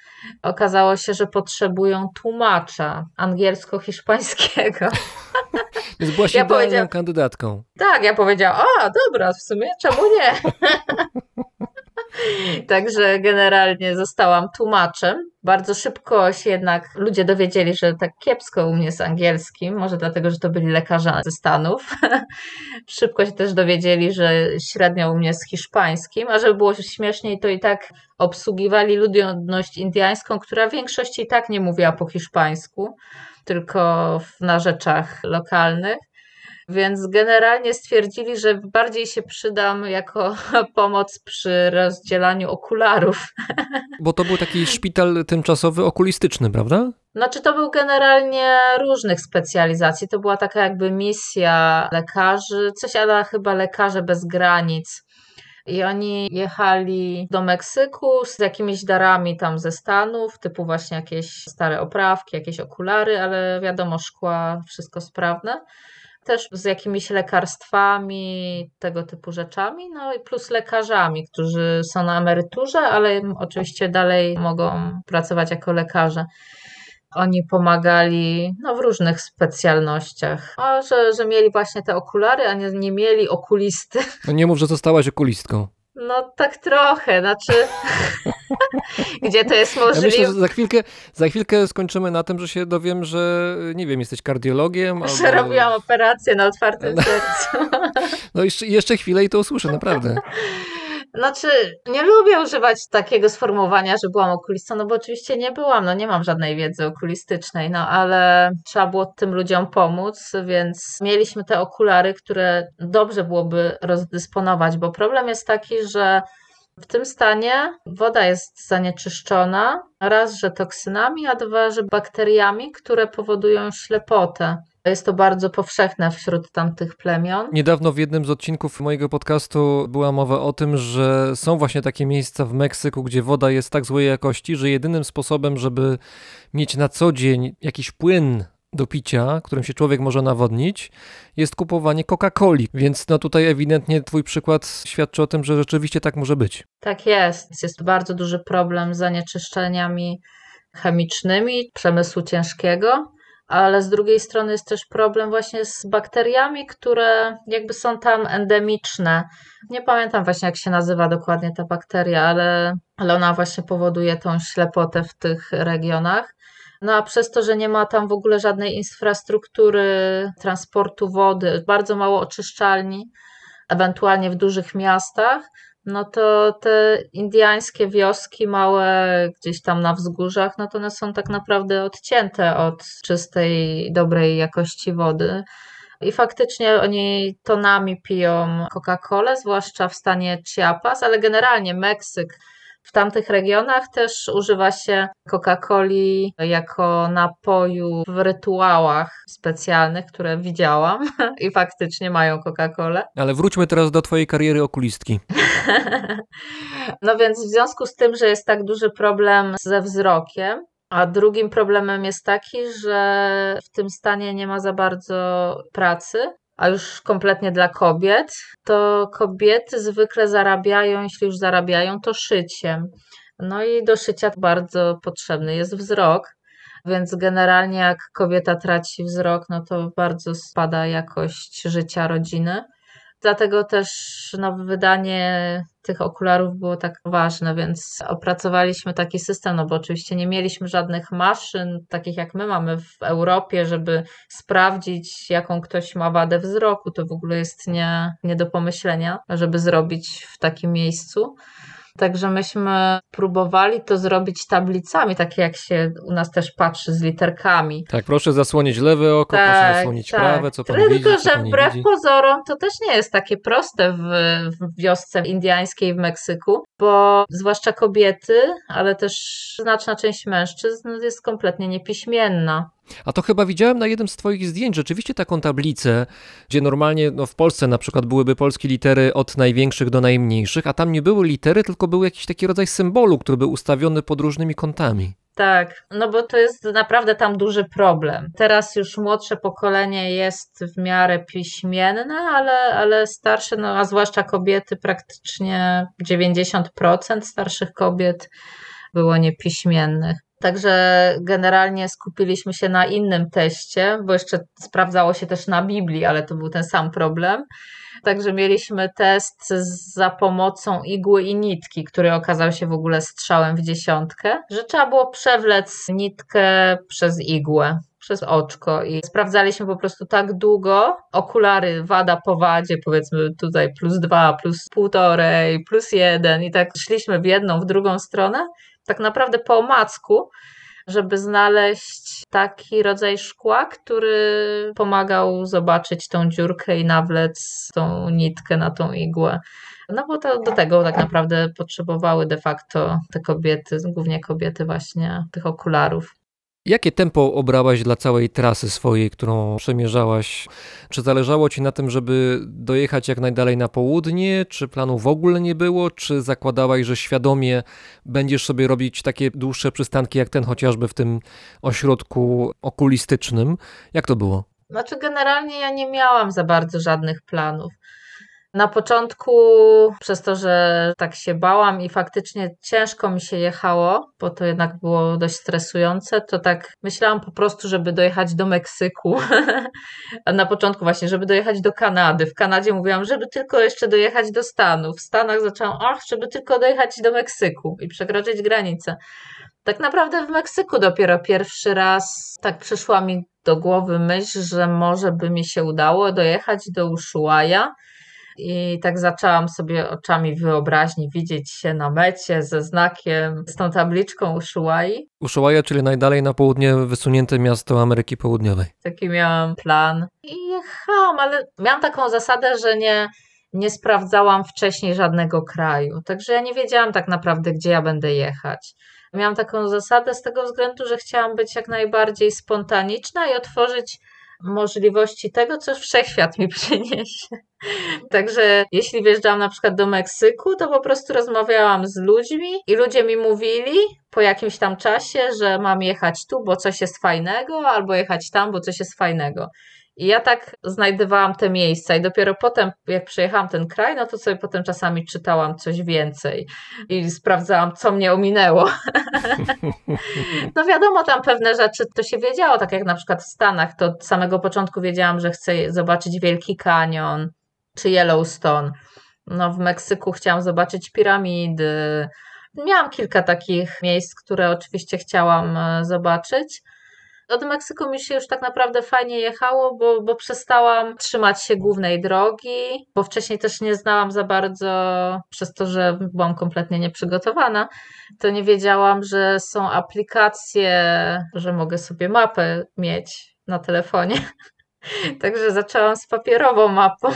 Okazało się, że potrzebują tłumacza angielsko-hiszpańskiego. [laughs] Więc byłaś Ja idealną kandydatką. Tak, ja powiedziałam, a dobra, w sumie czemu nie? [laughs] [laughs] Także generalnie zostałam tłumaczem. Bardzo szybko się jednak ludzie dowiedzieli, że tak kiepsko u mnie z angielskim, może dlatego, że to byli lekarze ze Stanów. [laughs] szybko się też dowiedzieli, że średnio u mnie z hiszpańskim, a żeby było śmieszniej, to i tak obsługiwali ludność indyjską, która w większości i tak nie mówiła po hiszpańsku, tylko na rzeczach lokalnych. Więc generalnie stwierdzili, że bardziej się przydam jako [laughs] pomoc przy rozdzielaniu okularów. [laughs] Bo to był taki szpital tymczasowy okulistyczny, prawda? Znaczy, to był generalnie różnych specjalizacji. To była taka jakby misja lekarzy, coś ale chyba lekarze bez granic. I oni jechali do Meksyku z jakimiś darami tam ze Stanów, typu właśnie jakieś stare oprawki, jakieś okulary, ale wiadomo, szkła, wszystko sprawne. Też z jakimiś lekarstwami, tego typu rzeczami, no i plus lekarzami, którzy są na emeryturze, ale oczywiście dalej mogą pracować jako lekarze. Oni pomagali no, w różnych specjalnościach. A że, że mieli właśnie te okulary, a nie, nie mieli okulisty. No nie mów, że zostałaś okulistką. No tak trochę, znaczy [laughs] gdzie to jest Ja myślę, możliwe, że za chwilkę, za chwilkę skończymy na tym, że się dowiem, że nie wiem, jesteś kardiologiem. że albo... robiłam operację na otwartym sercu. [laughs] No jeszcze, jeszcze chwilę i to usłyszę, naprawdę. [laughs] Znaczy, nie lubię używać takiego sformułowania, że byłam okulistą, no bo oczywiście nie byłam, no nie mam żadnej wiedzy okulistycznej, no ale trzeba było tym ludziom pomóc, więc mieliśmy te okulary, które dobrze byłoby rozdysponować, bo problem jest taki, że w tym stanie woda jest zanieczyszczona, raz, że toksynami, a dwa, że bakteriami, które powodują ślepotę. Jest to bardzo powszechne wśród tamtych plemion. Niedawno w jednym z odcinków mojego podcastu była mowa o tym, że są właśnie takie miejsca w Meksyku, gdzie woda jest tak złej jakości, że jedynym sposobem, żeby mieć na co dzień jakiś płyn do picia, którym się człowiek może nawodnić, jest kupowanie Coca-Coli. Więc no tutaj ewidentnie twój przykład świadczy o tym, że rzeczywiście tak może być. Tak jest. Jest bardzo duży problem z zanieczyszczeniami chemicznymi przemysłu ciężkiego, ale z drugiej strony jest też problem właśnie z bakteriami, które jakby są tam endemiczne. Nie pamiętam właśnie jak się nazywa dokładnie ta bakteria, ale, ale ona właśnie powoduje tą ślepotę w tych regionach. No a przez to, że nie ma tam w ogóle żadnej infrastruktury transportu wody, bardzo mało oczyszczalni, ewentualnie w dużych miastach, no to te indyjskie wioski małe gdzieś tam na wzgórzach, no to one są tak naprawdę odcięte od czystej, dobrej jakości wody. I faktycznie oni tonami piją Coca-Colę, zwłaszcza w stanie Chiapas, ale generalnie Meksyk. W tamtych regionach też używa się Coca-Coli jako napoju w rytuałach specjalnych, które widziałam [laughs] i faktycznie mają Coca-Colę. Ale wróćmy teraz do twojej kariery okulistki. [laughs] No więc w związku z tym, że jest tak duży problem ze wzrokiem, a drugim problemem jest taki, że w tym stanie nie ma za bardzo pracy, a już kompletnie dla kobiet, to kobiety zwykle zarabiają, jeśli już zarabiają, to szyciem. No i do szycia bardzo potrzebny jest wzrok. Więc generalnie jak kobieta traci wzrok, no to bardzo spada jakość życia rodziny. Dlatego też no, wydanie tych okularów było tak ważne, więc opracowaliśmy taki system, no bo oczywiście nie mieliśmy żadnych maszyn, takich jak my mamy w Europie, żeby sprawdzić, jaką ktoś ma wadę wzroku. To w ogóle jest nie, nie do pomyślenia, żeby zrobić w takim miejscu. Także myśmy próbowali to zrobić tablicami, takie jak się u nas też patrzy z literkami. Tak, proszę zasłonić lewe oko, proszę zasłonić prawe, co pan Tylko, widzi, co że wbrew widzi. pozorom to też nie jest takie proste w, w wiosce indyjskiej w Meksyku, bo zwłaszcza kobiety, ale też znaczna część mężczyzn jest kompletnie niepiśmienna. A to chyba widziałem na jednym z twoich zdjęć rzeczywiście taką tablicę, gdzie normalnie no w Polsce na przykład byłyby polskie litery od największych do najmniejszych, a tam nie były litery, tylko był jakiś taki rodzaj symbolu, który był ustawiony pod różnymi kątami. Tak, no bo to jest naprawdę tam duży problem. Teraz już młodsze pokolenie jest w miarę piśmienne, ale, ale starsze, no a zwłaszcza kobiety, praktycznie 90% starszych kobiet było niepiśmiennych. Także generalnie skupiliśmy się na innym teście, bo jeszcze sprawdzało się też na Biblii, ale to był ten sam problem. Także mieliśmy test za pomocą igły i nitki, który okazał się w ogóle strzałem w dziesiątkę, że trzeba było przewlec nitkę przez igłę, przez oczko i sprawdzaliśmy po prostu tak długo. Okulary wada po wadzie, powiedzmy tutaj plus dwa, plus półtorej, plus jeden i tak szliśmy w jedną, w drugą stronę, tak naprawdę po omacku, żeby znaleźć taki rodzaj szkła, który pomagał zobaczyć tą dziurkę i nawlec tą nitkę na tą igłę. No bo to do tego tak naprawdę potrzebowały de facto te kobiety, głównie kobiety właśnie tych okularów. Jakie tempo obrałaś dla całej trasy swojej, którą przemierzałaś? Czy zależało ci na tym, żeby dojechać jak najdalej na południe? Czy planu w ogóle nie było? Czy zakładałaś, że świadomie będziesz sobie robić takie dłuższe przystanki, jak ten chociażby w tym ośrodku okulistycznym? Jak to było? Znaczy, generalnie ja nie miałam za bardzo żadnych planów. Na początku, przez to, że tak się bałam i faktycznie ciężko mi się jechało, bo to jednak było dość stresujące, to tak myślałam po prostu, żeby dojechać do Meksyku. A [laughs] na początku właśnie, żeby dojechać do Kanady. W Kanadzie mówiłam, żeby tylko jeszcze dojechać do Stanów. W Stanach zaczęłam, ach, żeby tylko dojechać do Meksyku i przekroczyć granicę. Tak naprawdę w Meksyku dopiero pierwszy raz tak przyszła mi do głowy myśl, że może by mi się udało dojechać do Ushuaia. I tak zaczęłam sobie oczami wyobraźni widzieć się na mecie ze znakiem, z tą tabliczką Ushuai. Ushuaia, czyli najdalej na południe wysunięte miasto Ameryki Południowej. Taki miałam plan. I jechałam, ale miałam taką zasadę, że nie, nie sprawdzałam wcześniej żadnego kraju. Także ja nie wiedziałam tak naprawdę, gdzie ja będę jechać. Miałam taką zasadę z tego względu, że chciałam być jak najbardziej spontaniczna i otworzyć możliwości tego, co wszechświat mi [laughs] przyniesie. Także jeśli wjeżdżałam na przykład do Meksyku, to po prostu rozmawiałam z ludźmi i ludzie mi mówili po jakimś tam czasie, że mam jechać tu, bo coś jest fajnego, albo jechać tam, bo coś jest fajnego. I ja tak znajdowałam te miejsca i dopiero potem, jak przejechałam ten kraj, no to sobie potem czasami czytałam coś więcej i sprawdzałam, co mnie ominęło. [laughs] No wiadomo, tam pewne rzeczy to się wiedziało, tak jak na przykład w Stanach, to od samego początku wiedziałam, że chcę zobaczyć Wielki Kanion czy Yellowstone. No w Meksyku chciałam zobaczyć piramidy. Miałam kilka takich miejsc, które oczywiście chciałam e, zobaczyć. Od Meksyku mi się już tak naprawdę fajnie jechało, bo, bo przestałam trzymać się głównej drogi, bo wcześniej też nie znałam za bardzo, przez to, że byłam kompletnie nieprzygotowana, to nie wiedziałam, że są aplikacje, że mogę sobie mapę mieć na telefonie. [laughs] Także zaczęłam z papierową mapą.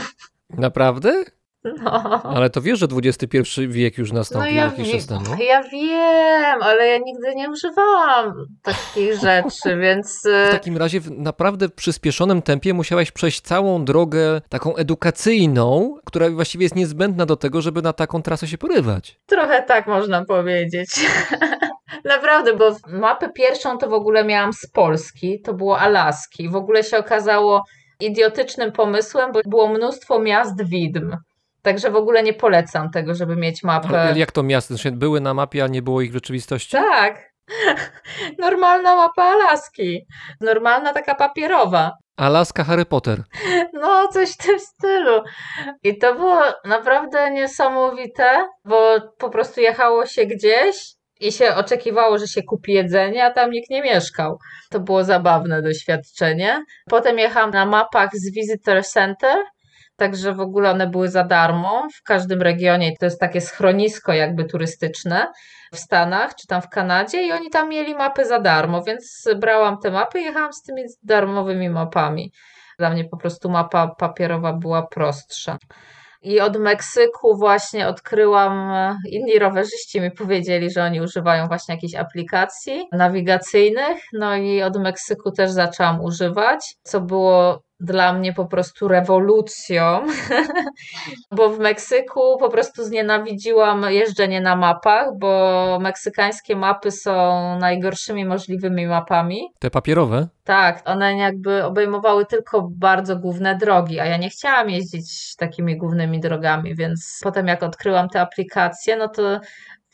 Naprawdę? No. Ale to wiesz, że XXI wiek już No nastąpił ja, jakiś czas temu? ja wiem, ale ja nigdy nie używałam takich [laughs] rzeczy, więc W y, takim razie w naprawdę przyspieszonym tempie musiałaś przejść całą drogę taką edukacyjną, która właściwie jest niezbędna do tego, żeby na taką trasę się porywać. trochę tak można powiedzieć. [laughs] Naprawdę, bo mapę pierwszą to w ogóle miałam z Polski, to było Alaski. W ogóle się okazało idiotycznym pomysłem, bo było mnóstwo miast widm. Także w ogóle nie polecam tego, żeby mieć mapę. Ale jak to miasto? Znaczy, były na mapie, a nie było ich w rzeczywistości? Tak. [laughs] Normalna mapa Alaski. Normalna taka papierowa. Alaska Harry Potter. No, coś w tym stylu. I to było naprawdę niesamowite, bo po prostu jechało się gdzieś i się oczekiwało, że się kupi jedzenie, a tam nikt nie mieszkał. To było zabawne doświadczenie. Potem jechałam na mapach z Visitor Center. Także w ogóle one były za darmo w każdym regionie. To jest takie schronisko jakby turystyczne w Stanach czy tam w Kanadzie i oni tam mieli mapy za darmo, więc brałam te mapy i jechałam z tymi darmowymi mapami. Dla mnie po prostu mapa papierowa była prostsza. I od Meksyku właśnie odkryłam, e, inni rowerzyści mi powiedzieli, że oni używają właśnie jakichś aplikacji nawigacyjnych, no i od Meksyku też zaczęłam używać, co było dla mnie po prostu rewolucją, [laughs] bo w Meksyku po prostu znienawidziłam jeżdżenie na mapach, bo meksykańskie mapy są najgorszymi możliwymi mapami. Te papierowe? Tak, one jakby obejmowały tylko bardzo główne drogi, a ja nie chciałam jeździć takimi głównymi drogami, więc potem jak odkryłam te aplikacje, no to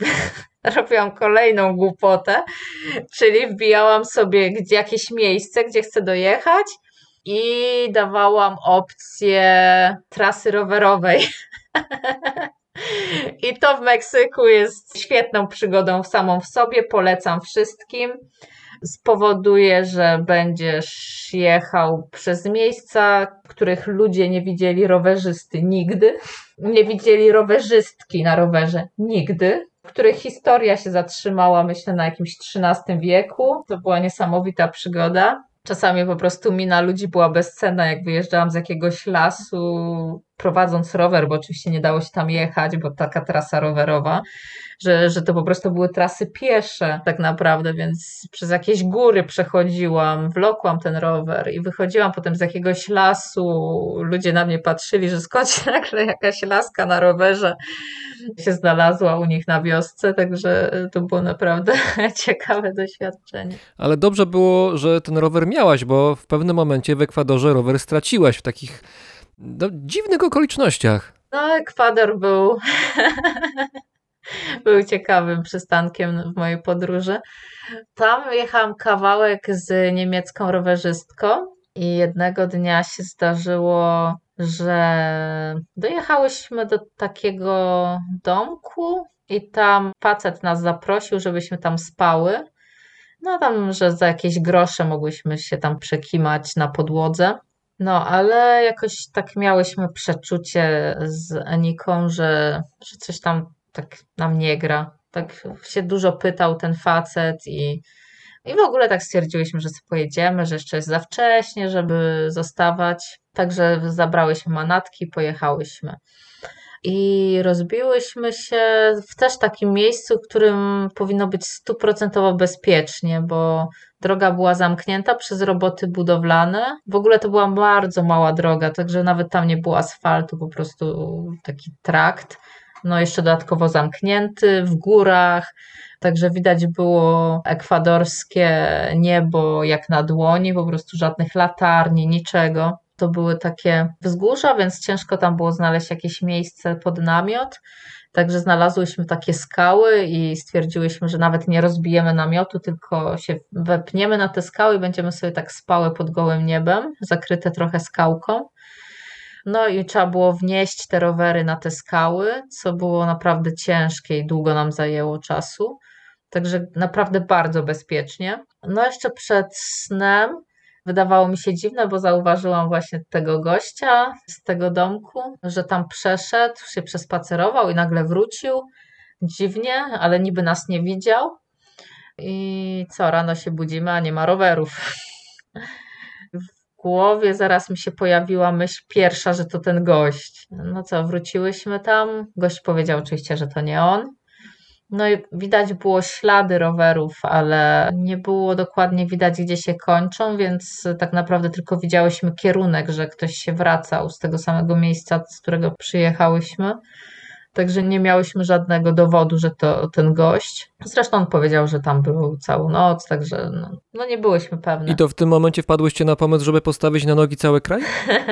[laughs] robiłam kolejną głupotę, czyli wbijałam sobie jakieś miejsce, gdzie chcę dojechać i dawałam opcję trasy rowerowej. [laughs] I to w Meksyku jest świetną przygodą samą w sobie, polecam wszystkim spowoduje, że będziesz jechał przez miejsca, których ludzie nie widzieli rowerzysty nigdy, nie widzieli rowerzystki na rowerze nigdy, których historia się zatrzymała, myślę, na jakimś XIII wieku. To była niesamowita przygoda. Czasami po prostu mina ludzi była bezcenna, jak wyjeżdżałam z jakiegoś lasu, prowadząc rower, bo oczywiście nie dało się tam jechać, bo taka trasa rowerowa, że, że to po prostu były trasy piesze tak naprawdę, więc przez jakieś góry przechodziłam, wlokłam ten rower i wychodziłam potem z jakiegoś lasu, ludzie na mnie patrzyli, że skąd się [laughs] nagle jakaś laska na rowerze się znalazła u nich na wiosce, także to było naprawdę [laughs] ciekawe doświadczenie. Ale dobrze było, że ten rower miałaś, bo w pewnym momencie w Ekwadorze rower straciłaś w takich no, dziwnych okolicznościach. No, Ekwador był, [laughs] był ciekawym przystankiem w mojej podróży. Tam jechałam kawałek z niemiecką rowerzystką i jednego dnia się zdarzyło, że dojechałyśmy do takiego domku i tam facet nas zaprosił, żebyśmy tam spały. No tam, że za jakieś grosze mogłyśmy się tam przekimać na podłodze. No, ale jakoś tak miałyśmy przeczucie z Aniką, że, że coś tam tak nam nie gra. Tak się dużo pytał ten facet i, i w ogóle tak stwierdziłyśmy, że sobie pojedziemy, że jeszcze jest za wcześnie, żeby zostawać. Także zabrałyśmy manatki pojechałyśmy. I rozbiłyśmy się w też takim miejscu, w którym powinno być stuprocentowo bezpiecznie, bo droga była zamknięta przez roboty budowlane. W ogóle to była bardzo mała droga, także nawet tam nie było asfaltu, po prostu taki trakt. No jeszcze dodatkowo zamknięty w górach, także widać było ekwadorskie niebo jak na dłoni, po prostu żadnych latarni, niczego. To były takie wzgórza, więc ciężko tam było znaleźć jakieś miejsce pod namiot. Także znalazłyśmy takie skały i stwierdziłyśmy, że nawet nie rozbijemy namiotu, tylko się wepniemy na te skały i będziemy sobie tak spały pod gołym niebem, zakryte trochę skałką. No i trzeba było wnieść te rowery na te skały, co było naprawdę ciężkie i długo nam zajęło czasu. Także naprawdę bardzo bezpiecznie. No jeszcze przed snem wydawało mi się dziwne, bo zauważyłam właśnie tego gościa z tego domku, że tam przeszedł, się przespacerował i nagle wrócił. Dziwnie, ale niby nas nie widział. I co, rano się budzimy, a nie ma rowerów. W głowie zaraz mi się pojawiła myśl pierwsza, że to ten gość. No co, wróciłyśmy tam. Gość powiedział oczywiście, że to nie on. No i widać było ślady rowerów, ale nie było dokładnie widać, gdzie się kończą, więc tak naprawdę tylko widziałyśmy kierunek, że ktoś się wracał z tego samego miejsca, z którego przyjechałyśmy. Także nie miałyśmy żadnego dowodu, że to ten gość. Zresztą on powiedział, że tam był całą noc, także no, no nie byłyśmy pewne. I to w tym momencie wpadłyście na pomysł, żeby postawić na nogi cały kraj? [laughs]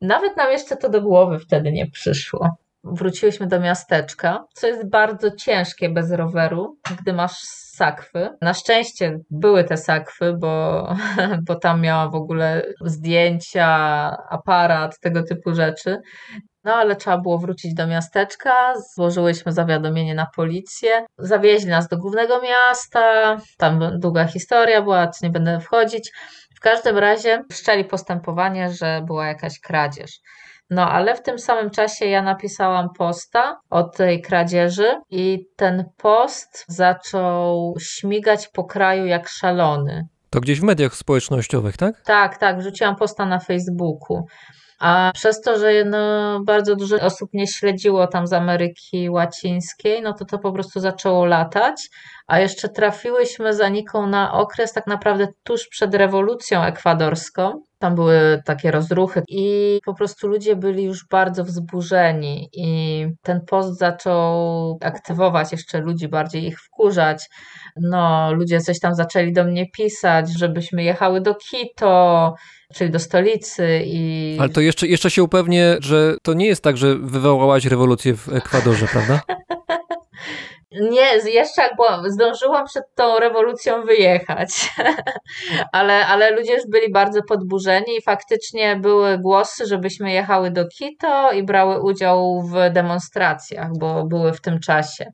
Nawet nam jeszcze to do głowy wtedy nie przyszło. Wróciłyśmy do miasteczka, co jest bardzo ciężkie bez roweru, gdy masz sakwy. Na szczęście były te sakwy, bo, [laughs] bo tam miałam w ogóle zdjęcia, aparat, tego typu rzeczy. No ale trzeba było wrócić do miasteczka, złożyłyśmy zawiadomienie na policję, zawieźli nas do głównego miasta, tam długa historia była, nie będę wchodzić. W każdym razie wszczęli postępowanie, że była jakaś kradzież. No, ale w tym samym czasie ja napisałam posta o tej kradzieży i ten post zaczął śmigać po kraju jak szalony. To gdzieś w mediach społecznościowych, tak? Tak, tak, wrzuciłam posta na Facebooku. A przez to, że no, bardzo dużo osób nie śledziło tam z Ameryki Łacińskiej, no to to po prostu zaczęło latać. A jeszcze trafiłyśmy za Niką na okres tak naprawdę tuż przed rewolucją ekwadorską. Tam były takie rozruchy i po prostu ludzie byli już bardzo wzburzeni i ten post zaczął aktywować jeszcze ludzi, bardziej ich wkurzać. No, ludzie coś tam zaczęli do mnie pisać, żebyśmy jechały do Quito, czyli do stolicy i Ale to jeszcze, jeszcze się upewnię, że to nie jest tak, że wywołałaś rewolucję w Ekwadorze, prawda? [laughs] Nie, jeszcze byłam, zdążyłam przed tą rewolucją wyjechać, [laughs] ale, ale ludzie już byli bardzo podburzeni i faktycznie były głosy, żebyśmy jechały do Quito i brały udział w demonstracjach, bo były w tym czasie.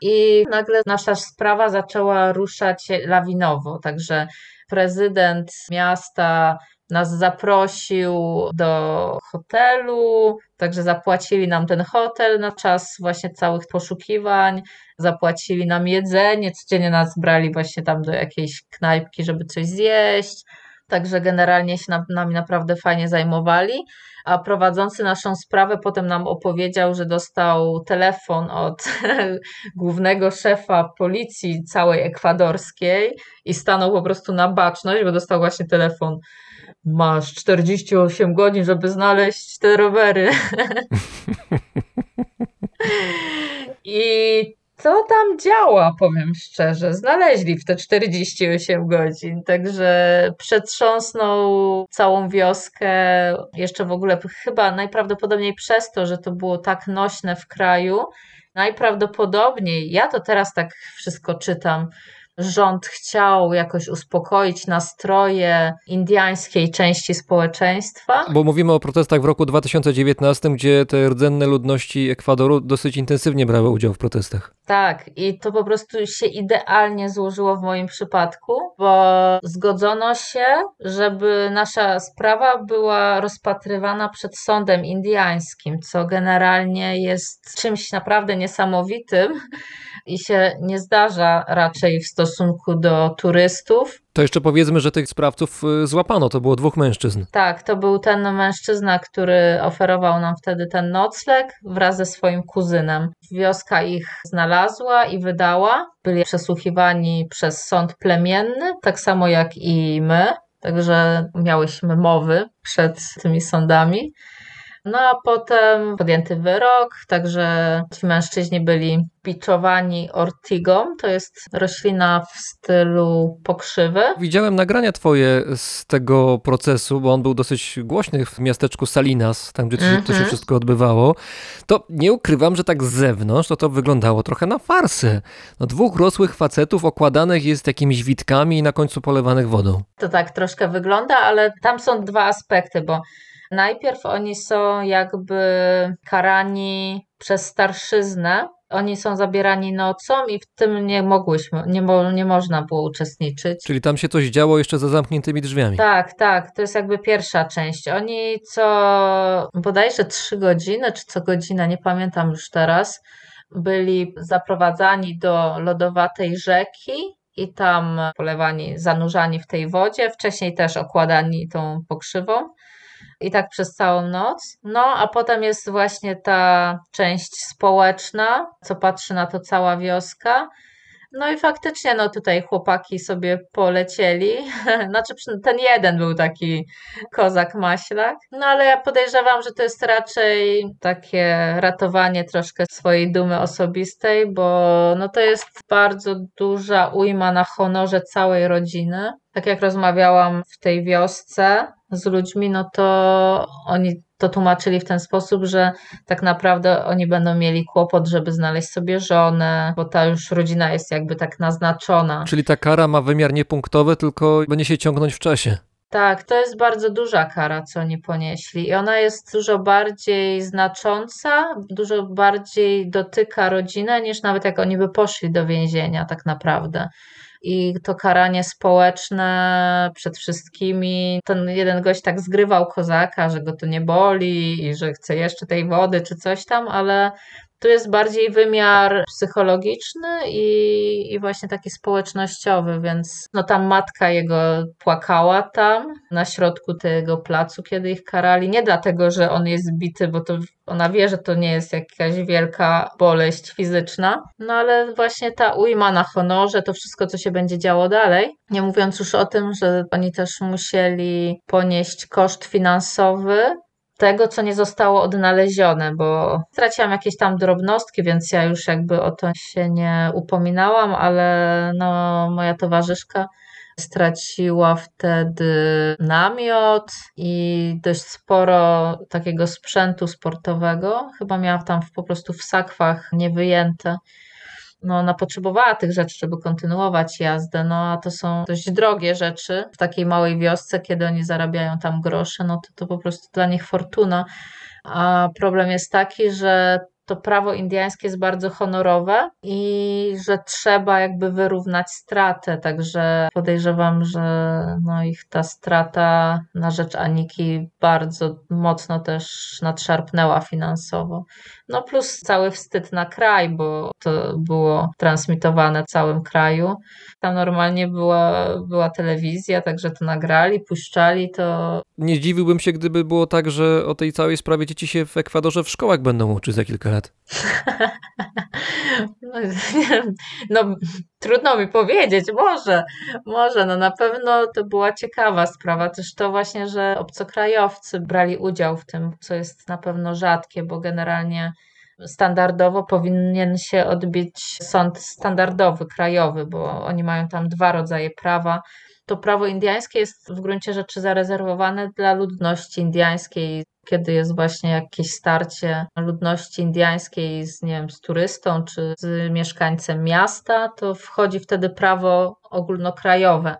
I nagle nasza sprawa zaczęła ruszać lawinowo, także prezydent miasta nas zaprosił do hotelu, także zapłacili nam ten hotel na czas właśnie całych poszukiwań zapłacili nam jedzenie, codziennie nas brali właśnie tam do jakiejś knajpki, żeby coś zjeść. Także generalnie się nam, nami naprawdę fajnie zajmowali. A prowadzący naszą sprawę potem nam opowiedział, że dostał telefon od [laughs] głównego szefa policji całej ekwadorskiej i stanął po prostu na baczność, bo dostał właśnie telefon. Masz 48 godzin, żeby znaleźć te rowery. [laughs] I co tam działa, powiem szczerze. Znaleźli w te 48 godzin, także przetrząsnął całą wioskę. Jeszcze w ogóle chyba najprawdopodobniej przez to, że to było tak nośne w kraju. Najprawdopodobniej, ja to teraz tak wszystko czytam, rząd chciał jakoś uspokoić nastroje indyjskiej części społeczeństwa. Bo mówimy o protestach w roku 2019, gdzie te rdzenne ludności Ekwadoru dosyć intensywnie brały udział w protestach. Tak, i to po prostu się idealnie złożyło w moim przypadku, bo zgodzono się, żeby nasza sprawa była rozpatrywana przed sądem indyjskim, co generalnie jest czymś naprawdę niesamowitym i się nie zdarza raczej w stosunku do turystów. To jeszcze powiedzmy, że tych sprawców y, złapano, to było dwóch mężczyzn. Tak, to był ten mężczyzna, który oferował nam wtedy ten nocleg wraz ze swoim kuzynem. Wioska ich znalazła i wydała. Byli przesłuchiwani przez sąd plemienny, tak samo jak i my. Także miałyśmy mowy przed tymi sądami. No a potem podjęty wyrok, także ci mężczyźni byli biczowani ortigą. To jest roślina w stylu pokrzywy. Widziałem nagrania twoje z tego procesu, bo on był dosyć głośny w miasteczku Salinas, tam gdzie to się, to się Mhm. wszystko odbywało. To nie ukrywam, że tak z zewnątrz to to wyglądało trochę na farsę. No, dwóch rosłych facetów okładanych jest jakimiś witkami i na końcu polewanych wodą. To tak troszkę wygląda, ale tam są dwa aspekty, bo najpierw oni są jakby karani przez starszyznę. Oni są zabierani nocą i w tym nie mogłyśmy, nie, mo, nie można było uczestniczyć. Czyli tam się coś działo jeszcze za zamkniętymi drzwiami. Tak, tak, to jest jakby pierwsza część. Oni co bodajże trzy godziny, czy co godzinę, nie pamiętam już teraz, byli zaprowadzani do lodowatej rzeki i tam polewani, zanurzani w tej wodzie, wcześniej też okładani tą pokrzywą. I tak przez całą noc. No, a potem jest właśnie ta część społeczna, co patrzy na to cała wioska. No i faktycznie, no tutaj chłopaki sobie polecieli. [laughs] Znaczy, ten jeden był taki kozak maślak. No ale ja podejrzewam, że to jest raczej takie ratowanie troszkę swojej dumy osobistej, bo no to jest bardzo duża ujma na honorze całej rodziny. Tak jak rozmawiałam w tej wiosce z ludźmi, no to oni to tłumaczyli w ten sposób, że tak naprawdę oni będą mieli kłopot, żeby znaleźć sobie żonę, bo ta już rodzina jest jakby tak naznaczona. Czyli ta kara ma wymiar nie punktowy, tylko będzie się ciągnąć w czasie. Tak, to jest bardzo duża kara, co oni ponieśli. I ona jest dużo bardziej znacząca, dużo bardziej dotyka rodzinę, niż nawet jak oni by poszli do więzienia, tak naprawdę. I to karanie społeczne przed wszystkimi. Ten jeden gość tak zgrywał kozaka, że go to nie boli i że chce jeszcze tej wody czy coś tam, ale tu jest bardziej wymiar psychologiczny i, i właśnie taki społecznościowy, więc no tam matka jego płakała tam na środku tego placu, kiedy ich karali. Nie dlatego, że on jest bity, bo to ona wie, że to nie jest jakaś wielka boleść fizyczna, no ale właśnie ta ujma na honorze, to wszystko, co się będzie działo dalej. Nie mówiąc już o tym, że oni też musieli ponieść koszt finansowy tego, co nie zostało odnalezione, bo straciłam jakieś tam drobnostki, więc ja już jakby o to się nie upominałam, ale no, moja towarzyszka straciła wtedy namiot i dość sporo takiego sprzętu sportowego. Chyba miała tam po prostu w sakwach niewyjęte no, ona potrzebowała tych rzeczy, żeby kontynuować jazdę, no a to są dość drogie rzeczy w takiej małej wiosce, kiedy oni zarabiają tam grosze, no to to po prostu dla nich fortuna. A problem jest taki, że to prawo indiańskie jest bardzo honorowe i że trzeba jakby wyrównać stratę, także podejrzewam, że no ich ta strata na rzecz Aniki bardzo mocno też nadszarpnęła finansowo. No plus cały wstyd na kraj, bo to było transmitowane w całym kraju. Tam normalnie była, była telewizja, także to nagrali, puszczali to. Nie zdziwiłbym się, gdyby było tak, że o tej całej sprawie dzieci się w Ekwadorze w szkołach będą uczyć za kilka lat. [laughs] No, no trudno mi powiedzieć, może, może, no na pewno to była ciekawa sprawa. Też to właśnie, że obcokrajowcy brali udział w tym, co jest na pewno rzadkie, bo generalnie standardowo powinien się odbyć sąd standardowy, krajowy, bo oni mają tam dwa rodzaje prawa. To prawo indyjskie jest w gruncie rzeczy zarezerwowane dla ludności indyjskiej, kiedy jest właśnie jakieś starcie ludności indyjskiej z, nie wiem, z turystą czy z mieszkańcem miasta, to wchodzi wtedy prawo ogólnokrajowe.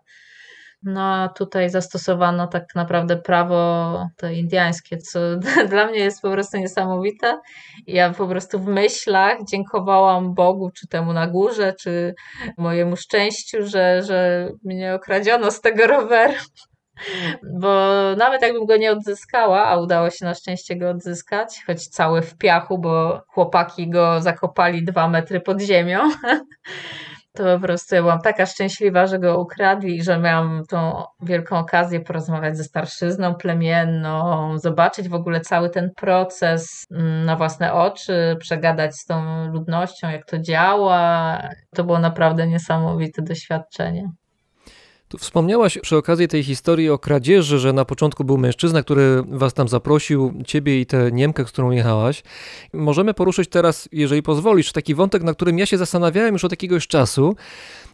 No a tutaj zastosowano tak naprawdę prawo to indyjskie, co [laughs] dla mnie jest po prostu niesamowite. Ja po prostu w myślach dziękowałam Bogu, czy temu na górze, czy mojemu szczęściu, że, że mnie okradziono z tego roweru. Bo nawet jakbym go nie odzyskała, a udało się na szczęście go odzyskać, choć cały w piachu, bo chłopaki go zakopali dwa metry pod ziemią, [laughs] to po prostu ja byłam taka szczęśliwa, że go ukradli i że miałam tą wielką okazję porozmawiać ze starszyzną plemienną, zobaczyć w ogóle cały ten proces mm, na własne oczy, przegadać z tą ludnością, jak to działa. To było naprawdę niesamowite doświadczenie. Tu wspomniałaś przy okazji tej historii o kradzieży, że na początku był mężczyzna, który was tam zaprosił, ciebie i tę Niemkę, z którą jechałaś. Możemy poruszyć teraz, jeżeli pozwolisz, taki wątek, na którym ja się zastanawiałem już od jakiegoś czasu.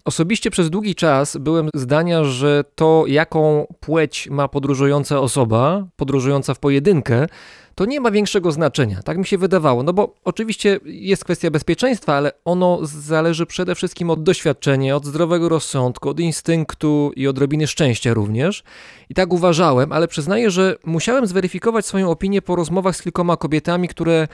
Osobiście przez długi czas byłem zdania, że to, jaką płeć ma podróżująca osoba, podróżująca w pojedynkę, to nie ma większego znaczenia. Tak mi się wydawało. No bo oczywiście jest kwestia bezpieczeństwa, ale ono zależy przede wszystkim od doświadczenia, od zdrowego rozsądku, od instynktu i odrobiny szczęścia również. I tak uważałem, ale przyznaję, że musiałem zweryfikować swoją opinię po rozmowach z kilkoma kobietami, które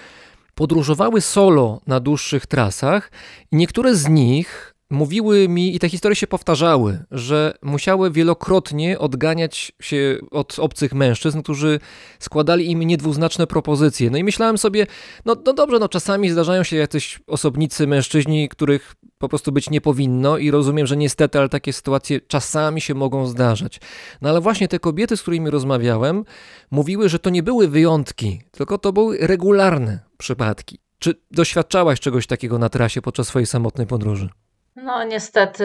podróżowały solo na dłuższych trasach niektóre z nich mówiły mi, i te historie się powtarzały, że musiały wielokrotnie odganiać się od obcych mężczyzn, którzy składali im niedwuznaczne propozycje. No i myślałem sobie, no, no dobrze, no czasami zdarzają się jacyś osobnicy, mężczyźni, których po prostu być nie powinno i rozumiem, że niestety, ale takie sytuacje czasami się mogą zdarzać. No ale właśnie te kobiety, z którymi rozmawiałem, mówiły, że to nie były wyjątki, tylko to były regularne przypadki. Czy doświadczałaś czegoś takiego na trasie podczas swojej samotnej podróży? No, niestety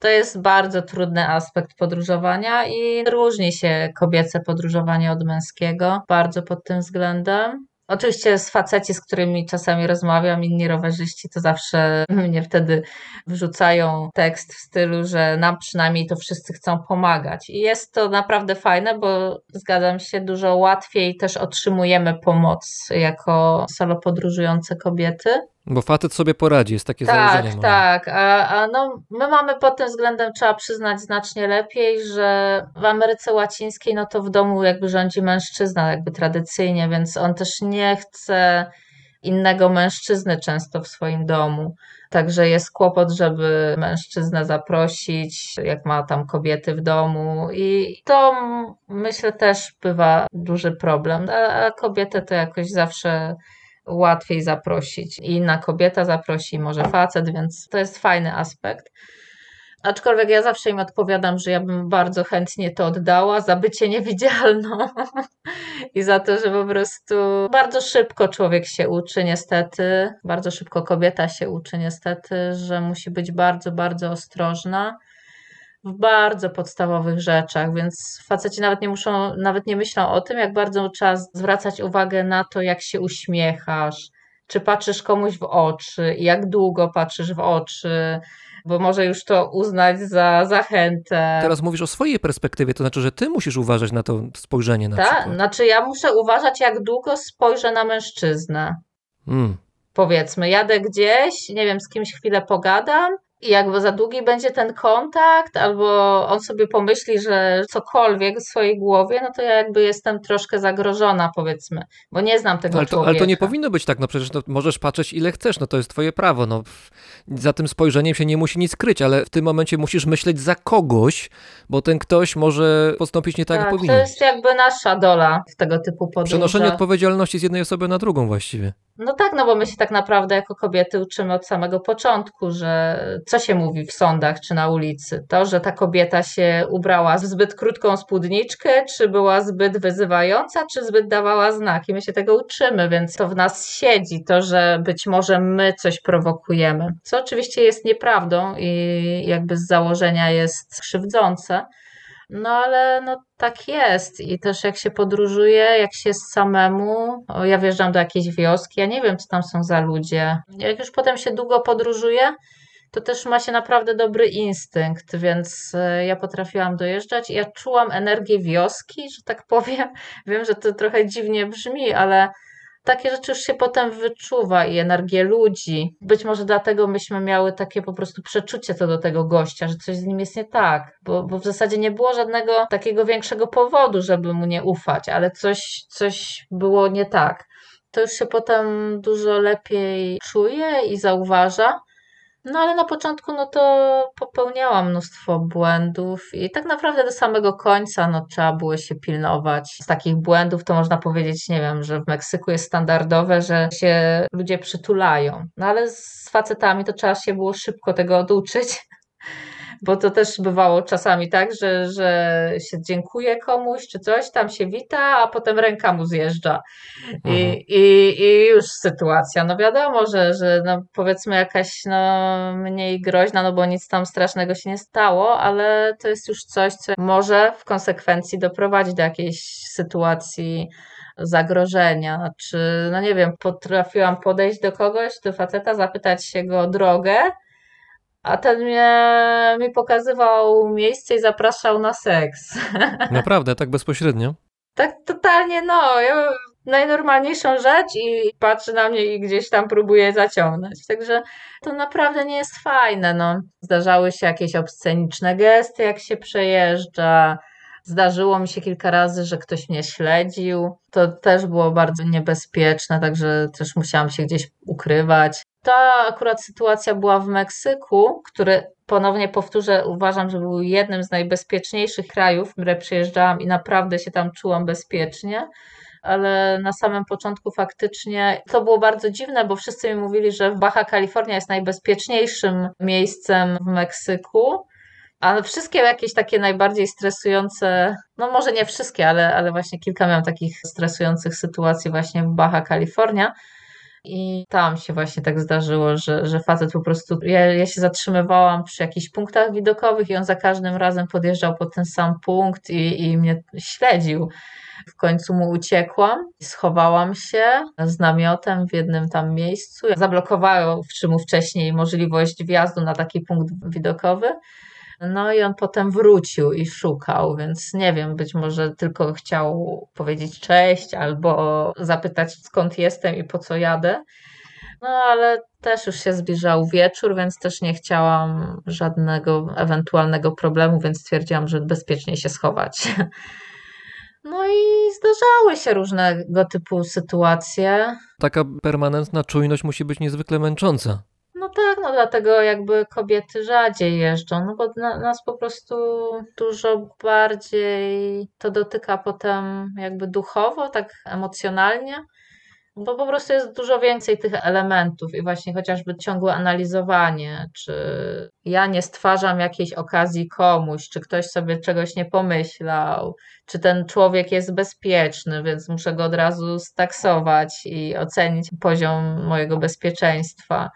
to jest bardzo trudny aspekt podróżowania i różni się kobiece podróżowanie od męskiego bardzo pod tym względem. Oczywiście z faceci, z którymi czasami rozmawiam, inni rowerzyści, to zawsze [laughs] mnie wtedy wrzucają tekst w stylu, że nam przynajmniej to wszyscy chcą pomagać. I jest to naprawdę fajne, bo zgadzam się, dużo łatwiej też otrzymujemy pomoc jako solo podróżujące kobiety. Bo facet sobie poradzi, jest takie Tak, założenie. może. tak. A, a no, my mamy pod tym względem, trzeba przyznać, znacznie lepiej, że w Ameryce Łacińskiej, no to w domu jakby rządzi mężczyzna, jakby tradycyjnie, więc on też nie chce innego mężczyznę często w swoim domu. Także jest kłopot, żeby mężczyznę zaprosić, jak ma tam kobiety w domu, i to myślę też bywa duży problem. A, a kobietę to jakoś zawsze łatwiej zaprosić. I inna kobieta zaprosi, może facet, więc to jest fajny aspekt. Aczkolwiek ja zawsze im odpowiadam, że ja bym bardzo chętnie to oddała za bycie niewidzialną [laughs] i za to, że po prostu bardzo szybko człowiek się uczy, niestety, bardzo szybko kobieta się uczy, niestety, że musi być bardzo, bardzo ostrożna w bardzo podstawowych rzeczach, więc faceci nawet nie muszą, nawet nie myślą o tym, jak bardzo trzeba zwracać uwagę na to, jak się uśmiechasz, czy patrzysz komuś w oczy, i jak długo patrzysz w oczy, bo może już to uznać za zachętę. Teraz mówisz o swojej perspektywie, to znaczy, że ty musisz uważać na to spojrzenie na Tak, znaczy ja muszę uważać, jak długo spojrzę na mężczyznę. Mm. Powiedzmy, jadę gdzieś, nie wiem, z kimś chwilę pogadam i jakby za długi będzie ten kontakt, albo on sobie pomyśli, że cokolwiek w swojej głowie, no to ja jakby jestem troszkę zagrożona, powiedzmy, bo nie znam tego Ale to, człowieka. ale to nie powinno być tak, no przecież no, możesz patrzeć ile chcesz, no to jest twoje prawo, no za tym spojrzeniem się nie musi nic kryć, ale w tym momencie musisz myśleć za kogoś, bo ten ktoś może postąpić nie tak, jak Tak, to powinien. jest jakby nasza dola w tego typu podróżach. Przenoszenie odpowiedzialności z jednej osoby na drugą właściwie. No tak, no bo my się tak naprawdę jako kobiety uczymy od samego początku, że co się mówi w sądach czy na ulicy? To, że ta kobieta się ubrała w zbyt krótką spódniczkę, czy była zbyt wyzywająca, czy zbyt dawała znaki. My się tego uczymy, więc to w nas siedzi, to, że być może my coś prowokujemy. Co oczywiście jest nieprawdą i jakby z założenia jest krzywdzące. No ale no tak jest i też jak się podróżuje, jak się jest samemu, ja wjeżdżam do jakiejś wioski, ja nie wiem co tam są za ludzie. Jak już potem się długo podróżuje, to też ma się naprawdę dobry instynkt, więc e, ja potrafiłam dojeżdżać ja czułam energię wioski, że tak powiem. [laughs] Wiem, że to trochę dziwnie brzmi, ale takie rzeczy już się potem wyczuwa i energię ludzi. Być może dlatego myśmy miały takie po prostu przeczucie co do tego gościa, że coś z nim jest nie tak, bo, bo w zasadzie nie było żadnego takiego większego powodu, żeby mu nie ufać, ale coś, coś było nie tak. To już się potem dużo lepiej czuje i zauważa. No ale na początku no to popełniałam mnóstwo błędów i tak naprawdę do samego końca no trzeba było się pilnować. Z takich błędów to można powiedzieć, nie wiem, że w Meksyku jest standardowe, że się ludzie przytulają. No ale z facetami to trzeba się było szybko tego oduczyć. [laughs] Bo to też bywało czasami tak, że, że się dziękuję komuś czy coś, tam się wita, a potem ręka mu zjeżdża. Mhm. I, i, I już sytuacja, no wiadomo, że, że no powiedzmy jakaś no mniej groźna, no bo nic tam strasznego się nie stało, ale to jest już coś, co może w konsekwencji doprowadzić do jakiejś sytuacji zagrożenia, czy no nie wiem, potrafiłam podejść do kogoś, do faceta, zapytać się go o drogę, a ten mnie, mi pokazywał miejsce i zapraszał na seks. [laughs] Naprawdę, tak bezpośrednio. Tak totalnie, no, ja najnormalniejszą rzecz i patrzy na mnie i gdzieś tam próbuje zaciągnąć. Także to naprawdę nie jest fajne, no. Zdarzały się jakieś obsceniczne gesty, jak się przejeżdża. Zdarzyło mi się kilka razy, że ktoś mnie śledził. To też było bardzo niebezpieczne, także też musiałam się gdzieś ukrywać. Ta akurat sytuacja była w Meksyku, który ponownie powtórzę, uważam, że był jednym z najbezpieczniejszych krajów, które przyjeżdżałam i naprawdę się tam czułam bezpiecznie. Ale na samym początku faktycznie to było bardzo dziwne, bo wszyscy mi mówili, że Baja California jest najbezpieczniejszym miejscem w Meksyku. A wszystkie jakieś takie najbardziej stresujące, no może nie wszystkie, ale, ale właśnie kilka miałam takich stresujących sytuacji właśnie w Baja California. I tam się właśnie tak zdarzyło, że, że facet po prostu. Ja, ja się zatrzymywałam przy jakichś punktach widokowych i on za każdym razem podjeżdżał pod ten sam punkt i, i mnie śledził. W końcu mu uciekłam, schowałam się z namiotem w jednym tam miejscu. Zablokowawszy mu wcześniej możliwość wjazdu na taki punkt widokowy. No i on potem wrócił i szukał, więc nie wiem, być może tylko chciał powiedzieć cześć albo zapytać skąd jestem i po co jadę. No ale też już się zbliżał wieczór, więc też nie chciałam żadnego ewentualnego problemu, więc stwierdziłam, że bezpiecznie się schować. [laughs] No i zdarzały się różnego typu sytuacje. Taka permanentna czujność musi być niezwykle męcząca. Tak, no dlatego jakby kobiety rzadziej jeżdżą, no bo na, nas po prostu dużo bardziej to dotyka potem jakby duchowo, tak emocjonalnie, bo po prostu jest dużo więcej tych elementów i właśnie chociażby ciągłe analizowanie, czy ja nie stwarzam jakiejś okazji komuś, czy ktoś sobie czegoś nie pomyślał, czy ten człowiek jest bezpieczny, więc muszę go od razu staksować i ocenić poziom mojego bezpieczeństwa.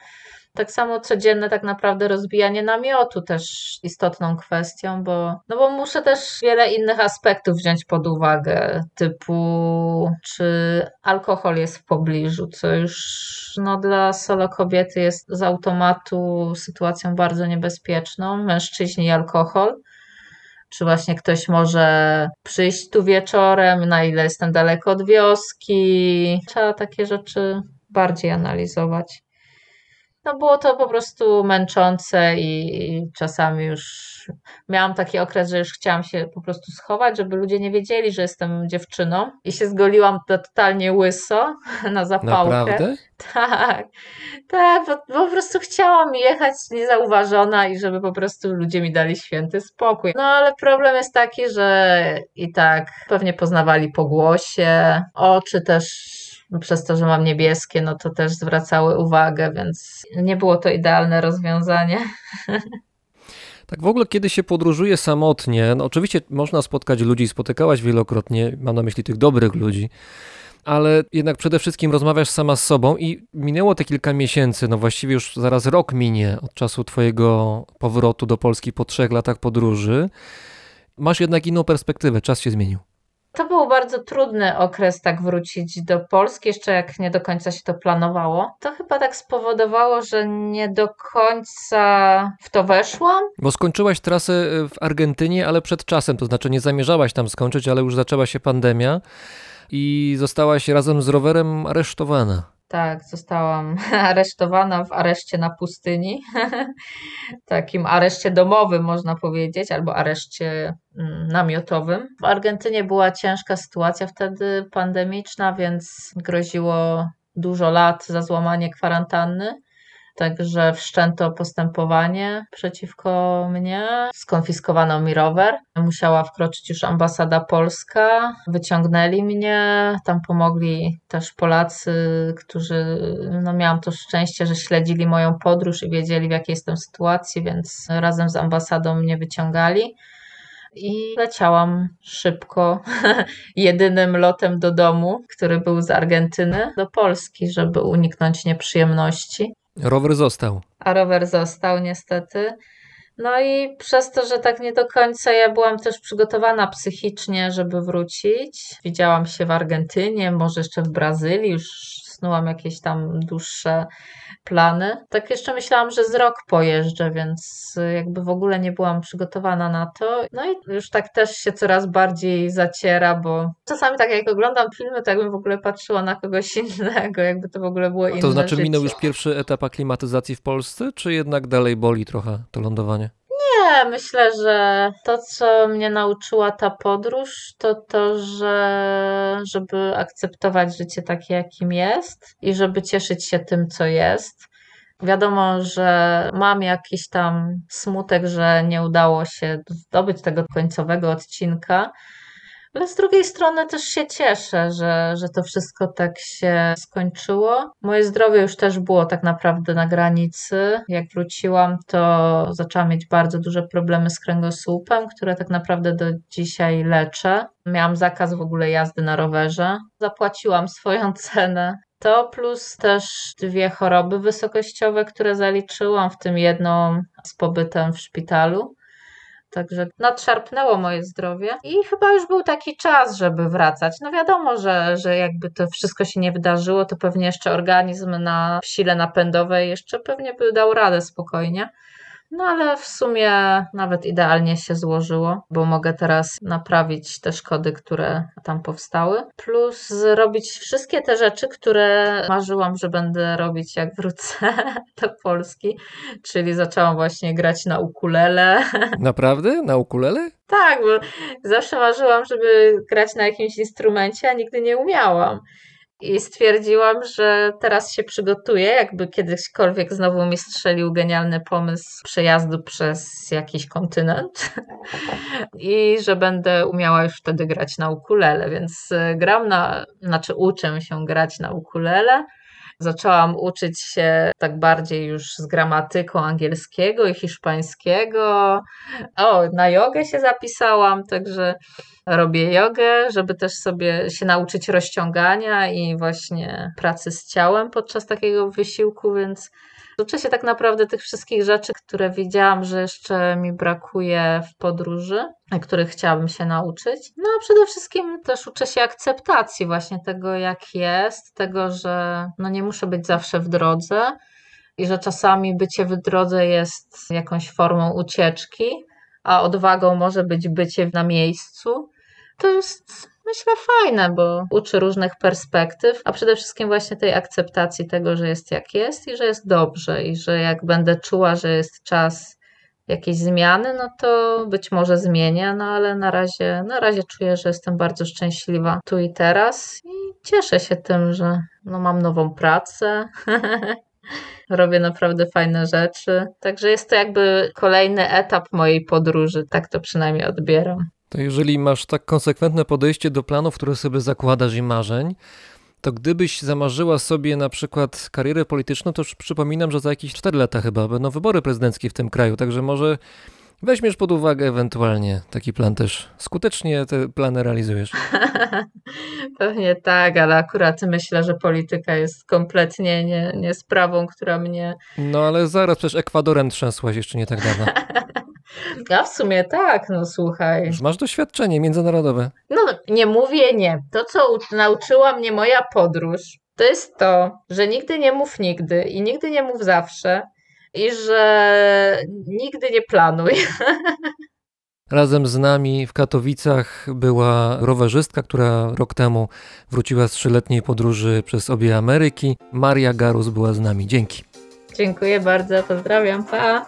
Tak samo codzienne tak naprawdę rozbijanie namiotu też istotną kwestią, bo, no bo muszę też wiele innych aspektów wziąć pod uwagę, typu czy alkohol jest w pobliżu, co już no, dla solo kobiety jest z automatu sytuacją bardzo niebezpieczną, mężczyźni i alkohol. Czy właśnie ktoś może przyjść tu wieczorem, na ile jestem daleko od wioski. Trzeba takie rzeczy bardziej analizować. No było to po prostu męczące i, i czasami już miałam taki okres, że już chciałam się po prostu schować, żeby ludzie nie wiedzieli, że jestem dziewczyną i się zgoliłam totalnie łyso na zapałkę. Naprawdę? Tak, tak, bo, bo po prostu chciałam jechać niezauważona i żeby po prostu ludzie mi dali święty spokój. No ale problem jest taki, że i tak pewnie poznawali po głosie, oczy też przez to, że mam niebieskie, no to też zwracały uwagę, więc nie było to idealne rozwiązanie. [laughs] Tak w ogóle, kiedy się podróżuje samotnie, no oczywiście można spotkać ludzi, spotykałaś wielokrotnie, mam na myśli tych dobrych ludzi, ale jednak przede wszystkim rozmawiasz sama z sobą i minęło te kilka miesięcy, no właściwie już zaraz rok minie od czasu twojego powrotu do Polski po trzech latach podróży. Masz jednak inną perspektywę, czas się zmienił. To był bardzo trudny okres, tak wrócić do Polski, jeszcze jak nie do końca się to planowało. To chyba tak spowodowało, że nie do końca w to weszłam. Bo skończyłaś trasę y, w Argentynie, ale przed czasem, to znaczy nie zamierzałaś tam skończyć, ale już zaczęła się pandemia i zostałaś razem z rowerem aresztowana. Tak, zostałam [laughs] aresztowana w areszcie na pustyni. [laughs] Takim areszcie domowym, można powiedzieć, albo areszcie mm, namiotowym. W Argentynie była ciężka sytuacja wtedy pandemiczna, więc groziło dużo lat za złamanie kwarantanny. Także wszczęto postępowanie przeciwko mnie. Skonfiskowano mi rower. Musiała wkroczyć już ambasada polska. Wyciągnęli mnie. Tam pomogli też Polacy, którzy, no miałam to szczęście, że śledzili moją podróż i wiedzieli w jakiej jestem sytuacji, więc razem z ambasadą mnie wyciągali. I leciałam szybko, [laughs] jedynym lotem do domu, który był z Argentyny, do Polski, żeby uniknąć nieprzyjemności Rower został. a rower został niestety. No i przez to, że tak nie do końca ja byłam też przygotowana psychicznie, żeby wrócić. Widziałam się w Argentynie, może jeszcze w Brazylii, już snułam jakieś tam dłuższe plany. Tak jeszcze myślałam, że z rok pojeżdżę, więc jakby w ogóle nie byłam przygotowana na to. No i już tak też się coraz bardziej zaciera, bo czasami tak jak oglądam filmy, to jakbym w ogóle patrzyła na kogoś [laughs] innego, jakby to w ogóle było inne To znaczy życie. minął już pierwszy etap aklimatyzacji w Polsce, czy jednak dalej boli trochę to lądowanie? Myślę, że to, co mnie nauczyła ta podróż, to to, że żeby akceptować życie takie, jakim jest i żeby cieszyć się tym, co jest. Wiadomo, że mam jakiś tam smutek, że nie udało się zdobyć tego końcowego odcinka, ale z drugiej strony też się cieszę, że, że to wszystko tak się skończyło. Moje zdrowie już też było tak naprawdę na granicy. Jak wróciłam, to zaczęłam mieć bardzo duże problemy z kręgosłupem, które tak naprawdę do dzisiaj leczę. Miałam zakaz w ogóle jazdy na rowerze. Zapłaciłam swoją [laughs] cenę. To plus też dwie choroby wysokościowe, które zaliczyłam, w tym jedną z pobytem w szpitalu. Także nadszarpnęło moje zdrowie i chyba już był taki czas, żeby wracać. No wiadomo, że, że jakby to wszystko się nie wydarzyło, to pewnie jeszcze organizm na sile napędowej jeszcze pewnie by dał radę spokojnie. No ale w sumie nawet idealnie się złożyło, bo mogę teraz naprawić te szkody, które tam powstały, plus zrobić wszystkie te rzeczy, które marzyłam, że będę robić jak wrócę [laughs] do Polski, czyli zaczęłam właśnie grać na ukulele. [laughs] Naprawdę? Na ukulele? Tak, bo zawsze marzyłam, żeby grać na jakimś instrumencie, a nigdy nie umiałam. I stwierdziłam, że teraz się przygotuję, jakby kiedyśkolwiek znowu mi strzelił genialny pomysł przejazdu przez jakiś kontynent [laughs] i że będę umiała już wtedy grać na ukulele, więc e, gram na, znaczy uczę się grać na ukulele. Zaczęłam uczyć się tak bardziej już z gramatyką angielskiego i hiszpańskiego. O, na jogę się zapisałam, także robię jogę, żeby też sobie się nauczyć rozciągania i właśnie pracy z ciałem podczas takiego wysiłku, więc uczę się tak naprawdę tych wszystkich rzeczy, które wiedziałam, że jeszcze mi brakuje w podróży, których chciałabym się nauczyć. No a przede wszystkim też uczę się akceptacji właśnie tego, jak jest, tego, że no nie muszę być zawsze w drodze i że czasami bycie w drodze jest jakąś formą ucieczki, a odwagą może być bycie na miejscu. To jest, myślę, fajne, bo uczy różnych perspektyw, a przede wszystkim właśnie tej akceptacji tego, że jest jak jest i że jest dobrze, i że jak będę czuła, że jest czas jakiejś zmiany, no to być może zmienię, no ale na razie, na razie czuję, że jestem bardzo szczęśliwa tu i teraz i cieszę się tym, że no mam nową pracę. [laughs] Robię naprawdę fajne rzeczy. Także jest to jakby kolejny etap mojej podróży, tak to przynajmniej odbieram. To jeżeli masz tak konsekwentne podejście do planów, które sobie zakładasz i marzeń, to gdybyś zamarzyła sobie na przykład karierę polityczną, to już przypominam, że za jakieś 4 lata chyba będą wybory prezydenckie w tym kraju, także może weźmiesz pod uwagę ewentualnie taki plan też. Skutecznie te plany realizujesz. [laughs] Pewnie tak, ale akurat myślę, że polityka jest kompletnie nie, nie sprawą, która mnie. No ale zaraz przecież Ekwadorem trzęsłaś jeszcze nie tak dawno. [laughs] A w sumie tak, no słuchaj. Już masz doświadczenie międzynarodowe. No nie mówię nie. To, co nauczyła mnie moja podróż, to jest to, że nigdy nie mów nigdy i nigdy nie mów zawsze. I że nigdy nie planuj. [laughs] Razem z nami w Katowicach była rowerzystka, która rok temu wróciła z trzyletniej podróży przez obie Ameryki. Maria Garus była z nami. Dzięki. Dziękuję bardzo, pozdrawiam, pa!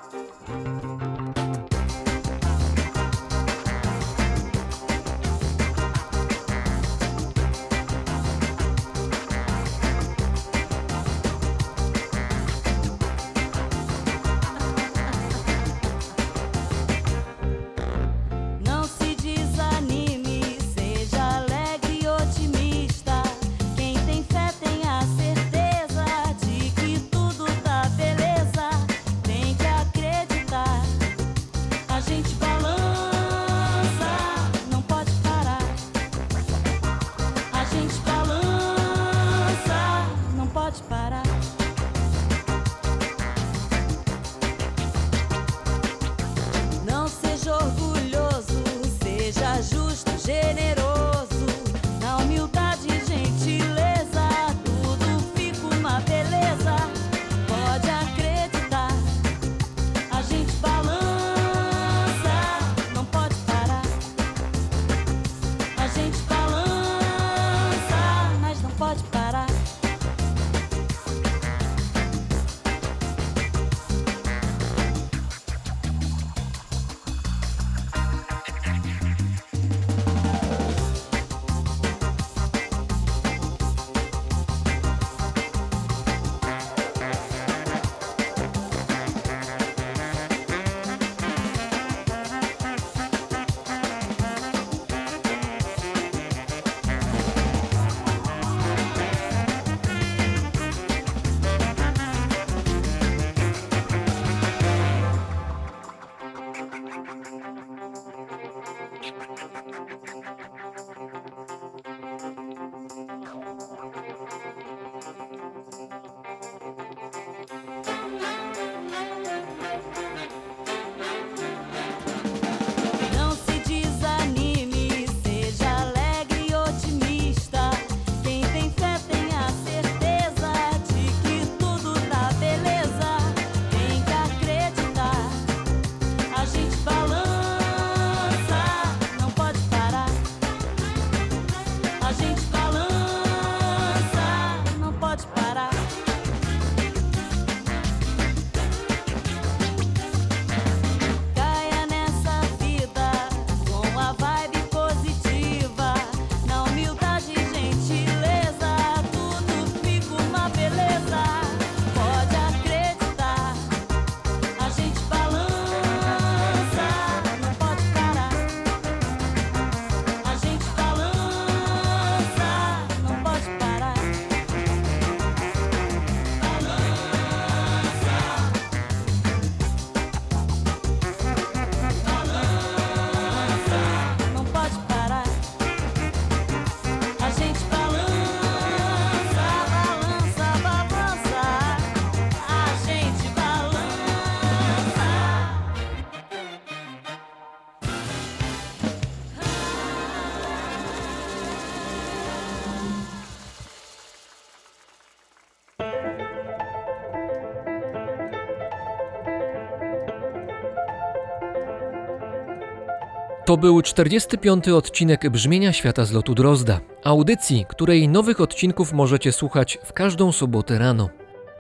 To był 45. odcinek Brzmienia Świata z lotu Drozda, audycji, której nowych odcinków możecie słuchać w każdą sobotę rano.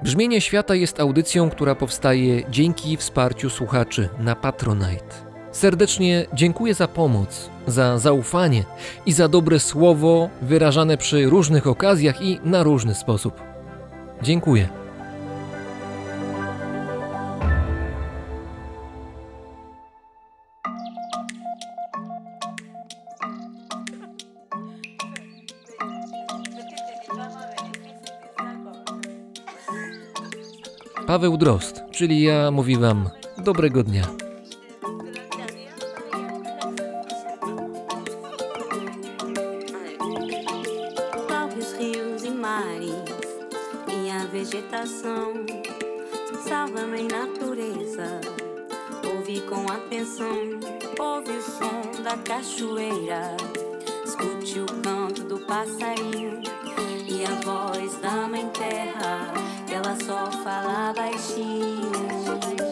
Brzmienie Świata jest audycją, która powstaje dzięki wsparciu słuchaczy na Patronite. Serdecznie dziękuję za pomoc, za zaufanie i za dobre słowo wyrażane przy różnych okazjach i na różny sposób. Dziękuję. Paweł Drozd, czyli ja mówi Wam dobrego dnia. Rios e mares e a vegetação. Salva-me natureza. Ouve com atenção, o som da cachoeira. Escute o canto do passarinho e a voz da mãe terra. Ela só fala baixinho.